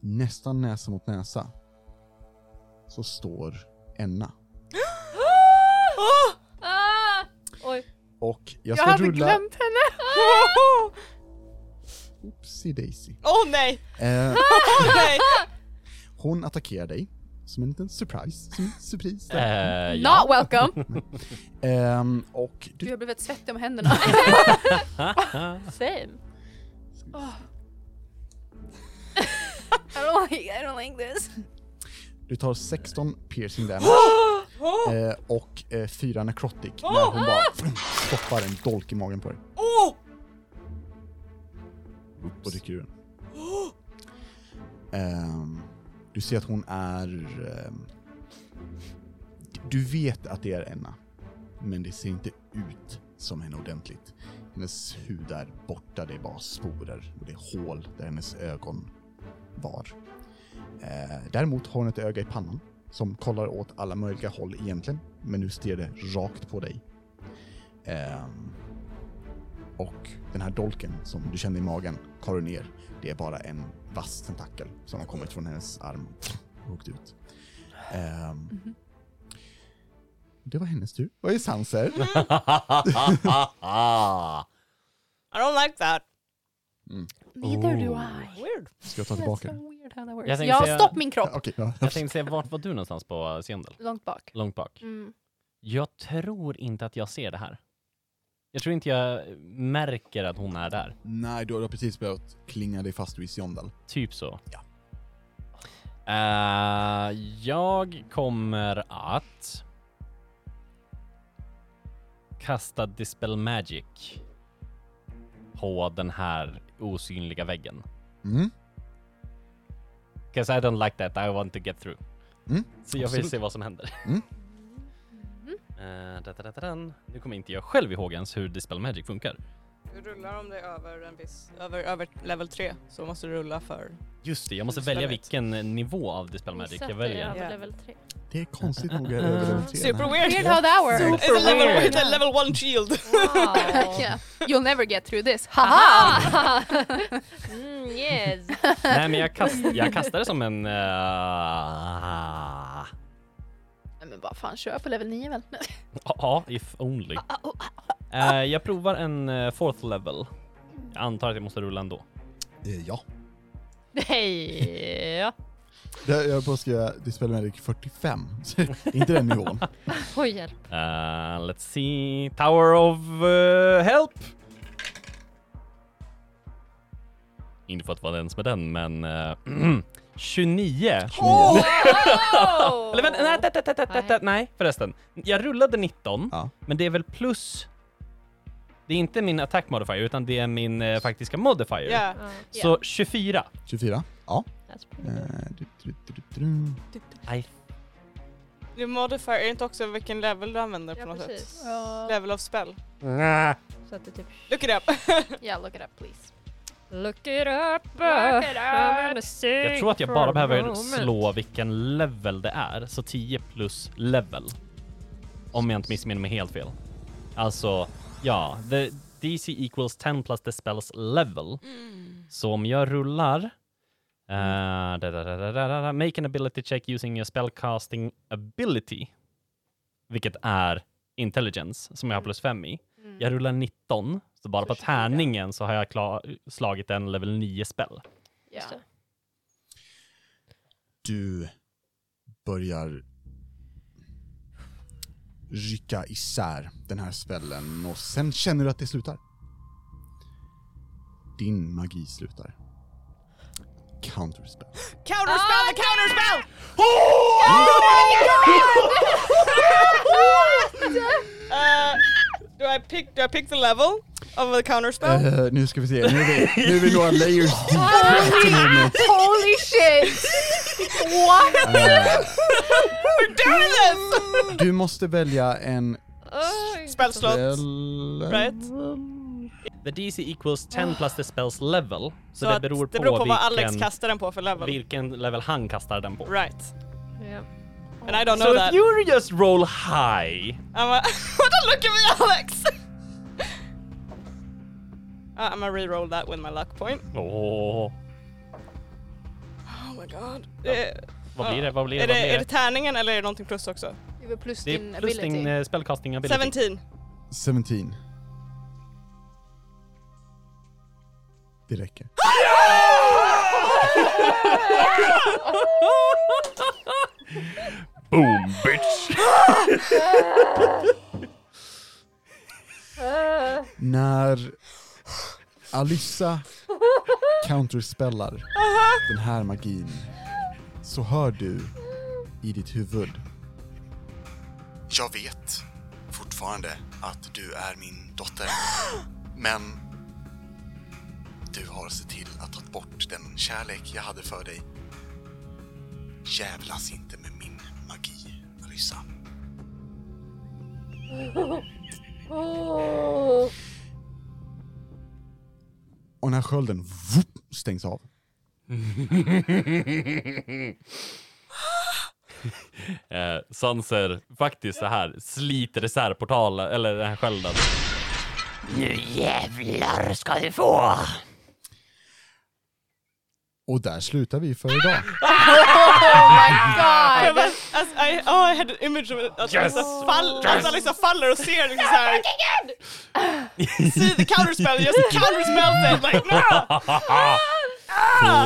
nästan näsa mot näsa, så står Enna. Och jag Jag, ska hade rulla... glömt henne! Oopsie daisy. Åh nej! Eh, Åh nej! hon attackerar dig som en liten surprise. Som en surprise. Eh, Not welcome! Ehm, och Gud, du, jag blev ett svettig om händerna. Same. Oh. I, don't like, I don't like this. du tar 16 piercing damage. Eh, och eh, fyra necrotic när hon bara stoppar en dolk i magen på dig. Åh! Och rycker ur den. Ehm, du ser att hon är... Ehm, du vet att det är Enna, men det ser inte ut som henne ordentligt. Hennes hud är borta, det är bara sporer och det är hål där hennes ögon var. Eh, däremot har hon ett öga i pannan som kollar åt alla möjliga håll egentligen, men nu stirrar det rakt på dig. Ehm, och den här dolken som du kände i magen tar du ner. Det är bara en vass tentakel som har kommit från hennes arm och åkt ut. Ehm, Det var hennes tur. Vad är Sanser? I don't like that. Neither do Oh. I. Weird. Ska jag ta tillbaka den? Jag Ja, säga- stopp min kropp! Okej, ja. Jag tänkte säga, vart var du någonstans på Seondel? Långt bak. Långt bak. Mm. Jag tror inte att jag ser det här. Jag tror inte jag märker att hon är där. Nej, du har precis börjat klinga dig fast vid Sjondal. Typ så. Ja. Eh, jag kommer att kasta Dispel Magic på den här osynliga väggen. Mm. 'Cause I don't like that, I want to get through. Mm, Så jag vill absolut. se vad som händer. Mm. Eh, da, da, da, da, dan. Nu kommer inte jag själv ihåg ens hur Dispel Magic funkar. Du rullar om det är över en viss, över, över level 3 så måste du rulla för Just det, jag måste välja vilken nivå av Dispel Magic jag väljer. över level 3. Det är konstigt nog över level tre, Super men- weird! Weird how that works. It's a level, weird. it's a level one shield! Wow. yeah. You'll never get through this. Haha! Mm, yes. Nej men jag, kast, jag kastade som en... eh, Nej, men vad fan, kör på level 9 väl? Ja, if only. Eh, jag provar en eh, fourth level. Jag antar att jag måste rulla ändå. Eh, Ja. Hej! Ja. Jag jag höll på att skriva Dispel Magic 45, så det är inte den nivån. Oj, hjälp. Eh, let's see. Tower of eh, Help! Inte för att vara den som är den, men... eh, 29. Oh! Eller vänta, nej, nej, nej, nej, nej, nej, förresten. Jag rullade 19, Ja. men det är väl plus... Det är inte min attack modifier, utan det är min eh, faktiska modifier. Ja. Ja. Så 24. 24? Ja. Good. du, du, du, du, du. I Det modifier är inte också vilken level du använder på Ja, något sätt? precis. Ja, Level of spell. Så att det typ... Look it up. yeah, look it up please. Look it up! Look it up. Jag tror att jag bara behöver slå vilken level det är, så 10 plus level. Om jag inte missminner mig helt fel. Alltså, ja, the DC equals 10 plus the spells level. Så om jag rullar uh, da, da, da, da, da, da, make an ability check using your spellcasting ability, vilket är intelligence, som jag har plus 5 i. Mm. Jag rullar 19, så bara på 20. tärningen så har jag klar, slagit en level 9 spell. Ja. det. Du börjar rycka isär den här spellen och sen känner du att det slutar. Din magi slutar. Counterspell. Counterspell the counterspell! Uh, do I pick do I pick the level of the counterspell? Eh, nu ska vi se, nu är vi, nu är vi några layers deep moment. Holy shit! What? Eh, We're doing this! du måste välja en Spell slot. spell... Right. The DC equals 10 plus the spells level. Så, Så det beror på, det beror på vad Alex vilken, kastar den på för level. vilken level han kastar den på. Right. Ja. And I don't So know if that. you just roll high, I'm a, don't look at me Alex! Uh, I'm gonna re-roll that with my luck point. åh, Oh my god. Det, vad blir det? Vad blir det? är, Vad det, blir är det? tärningen eller är det någonting plus också? Det var plus Det din är plus ability. din uh, spellcasting ability. 17. 17. Det räcker. Boom bitch! När Alyssa counterspellar den här magin så hör du i ditt huvud Jag vet fortfarande att du är min dotter. Men du har sett till att ta bort den kärlek jag hade för dig. Jävlas inte med min magi, Alyssa. och när skölden vup, stängs av. Eh, Sanser faktiskt så här sliter isär portalen, eller den här skölden. Nu jävlar ska du få! Och där slutar vi för idag. Oh my god! As I, oh, I had an image of. Att Yes! Alissa, fall, att Alissa faller och ser liksom såhär... See the counterspell, just counterspell it like no!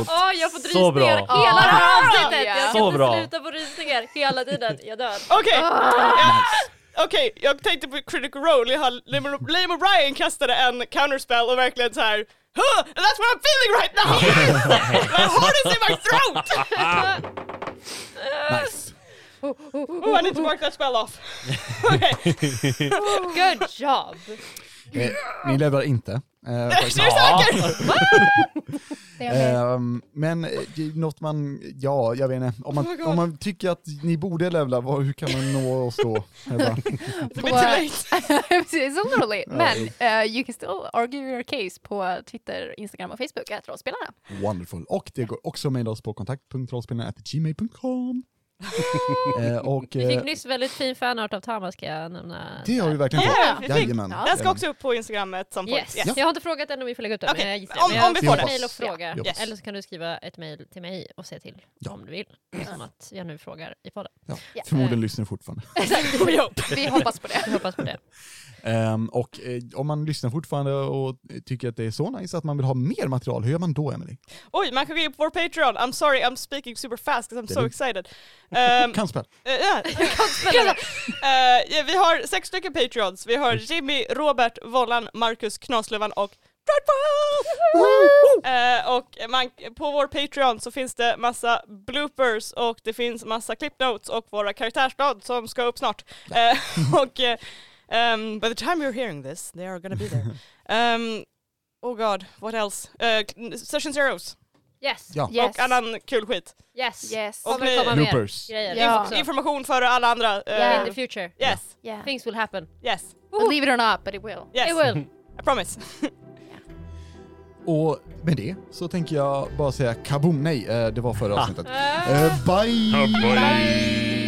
Åh, jag får Så rysningar bra. hela det här avsnittet! Ja. Jag Så ska inte bra. sluta på rysningar hela tiden. Jag dör. Okej, Ah. ja, okej, jag tänkte på Critical Role, jag har Liam O'Brien kastade en counterspell och verkligen så här. Huh, and that's what I'm feeling right now! my heart is in my throat! Nice. Oh, I need to work that spell off. okay. Good job! Eh, ni levlar inte. Eh, faktiskt. Är du säker? Det Ehm, men eh, det något man, ja, jag vet inte. Om Oh man, God. om man tycker att ni borde levla, vad, hur kan man nå oss då? Too late. Precis, late. Ja. Men eh, you can still argue your case på Twitter, Instagram och Facebook, att rollspelarna. Wonderful. Och det går också att mejla oss på kontakt.rollspelarna.gmail.com eh, och Vi eh, fick nyss väldigt fin fanart av Tama ska jag nämna. det har vi verkligen Ja, fått. vi. Jajamän. Ja. Den ska också upp på Instagram at some point. Yes. Yes. Jag har inte frågat än om vi får lägga ut den, Okej, men jag gissar. om- men jag om vi får det. mejl och fråga. Ja. Yes. Eller så kan du skriva ett mejl till mig och säga till Ja. om du vill. Som att jag nu frågar i podden. Ja. Ja. Förmodligen lyssnar ni fortfarande. Vi hoppas på det. Jag hoppas på det. Ehm, och eh, om man lyssnar fortfarande och eh, tycker att det är så nice att man vill ha mer material, hur gör man då Emily? Oj, man kan gå in på vår Patreon. I'm sorry, I'm speaking super fast because I'm so excited. Um, Kan spel. Eh, ja. Eh, ja, vi har sex stycken Patreons. Vi har Jimmy, Robert, Vollan, Marcus, Knaslövan och! Eh, och man, på vår Patreon så finns det massa bloopers och det finns massa clip notes och våra karaktärsblad som ska upp snart. Eh, och eh, um, by the time you're hearing this, they are gonna be there. Um, oh god, what else? Uh, session Zeros. Yes! Ja. Yes. och annan kul skit. Yes! Yes. Och ni- komma mer Bloopers. grejer Ja. Information för alla andra. eh, Ja. In the future. Yes, Yeah. Things will happen. yes, Believe it or not, but it will. yes. It will. I promise. Och med det så tänker jag bara säga kaboom, nej, eh, det var förra avsnittet. Ah. Eh, bye! Bye.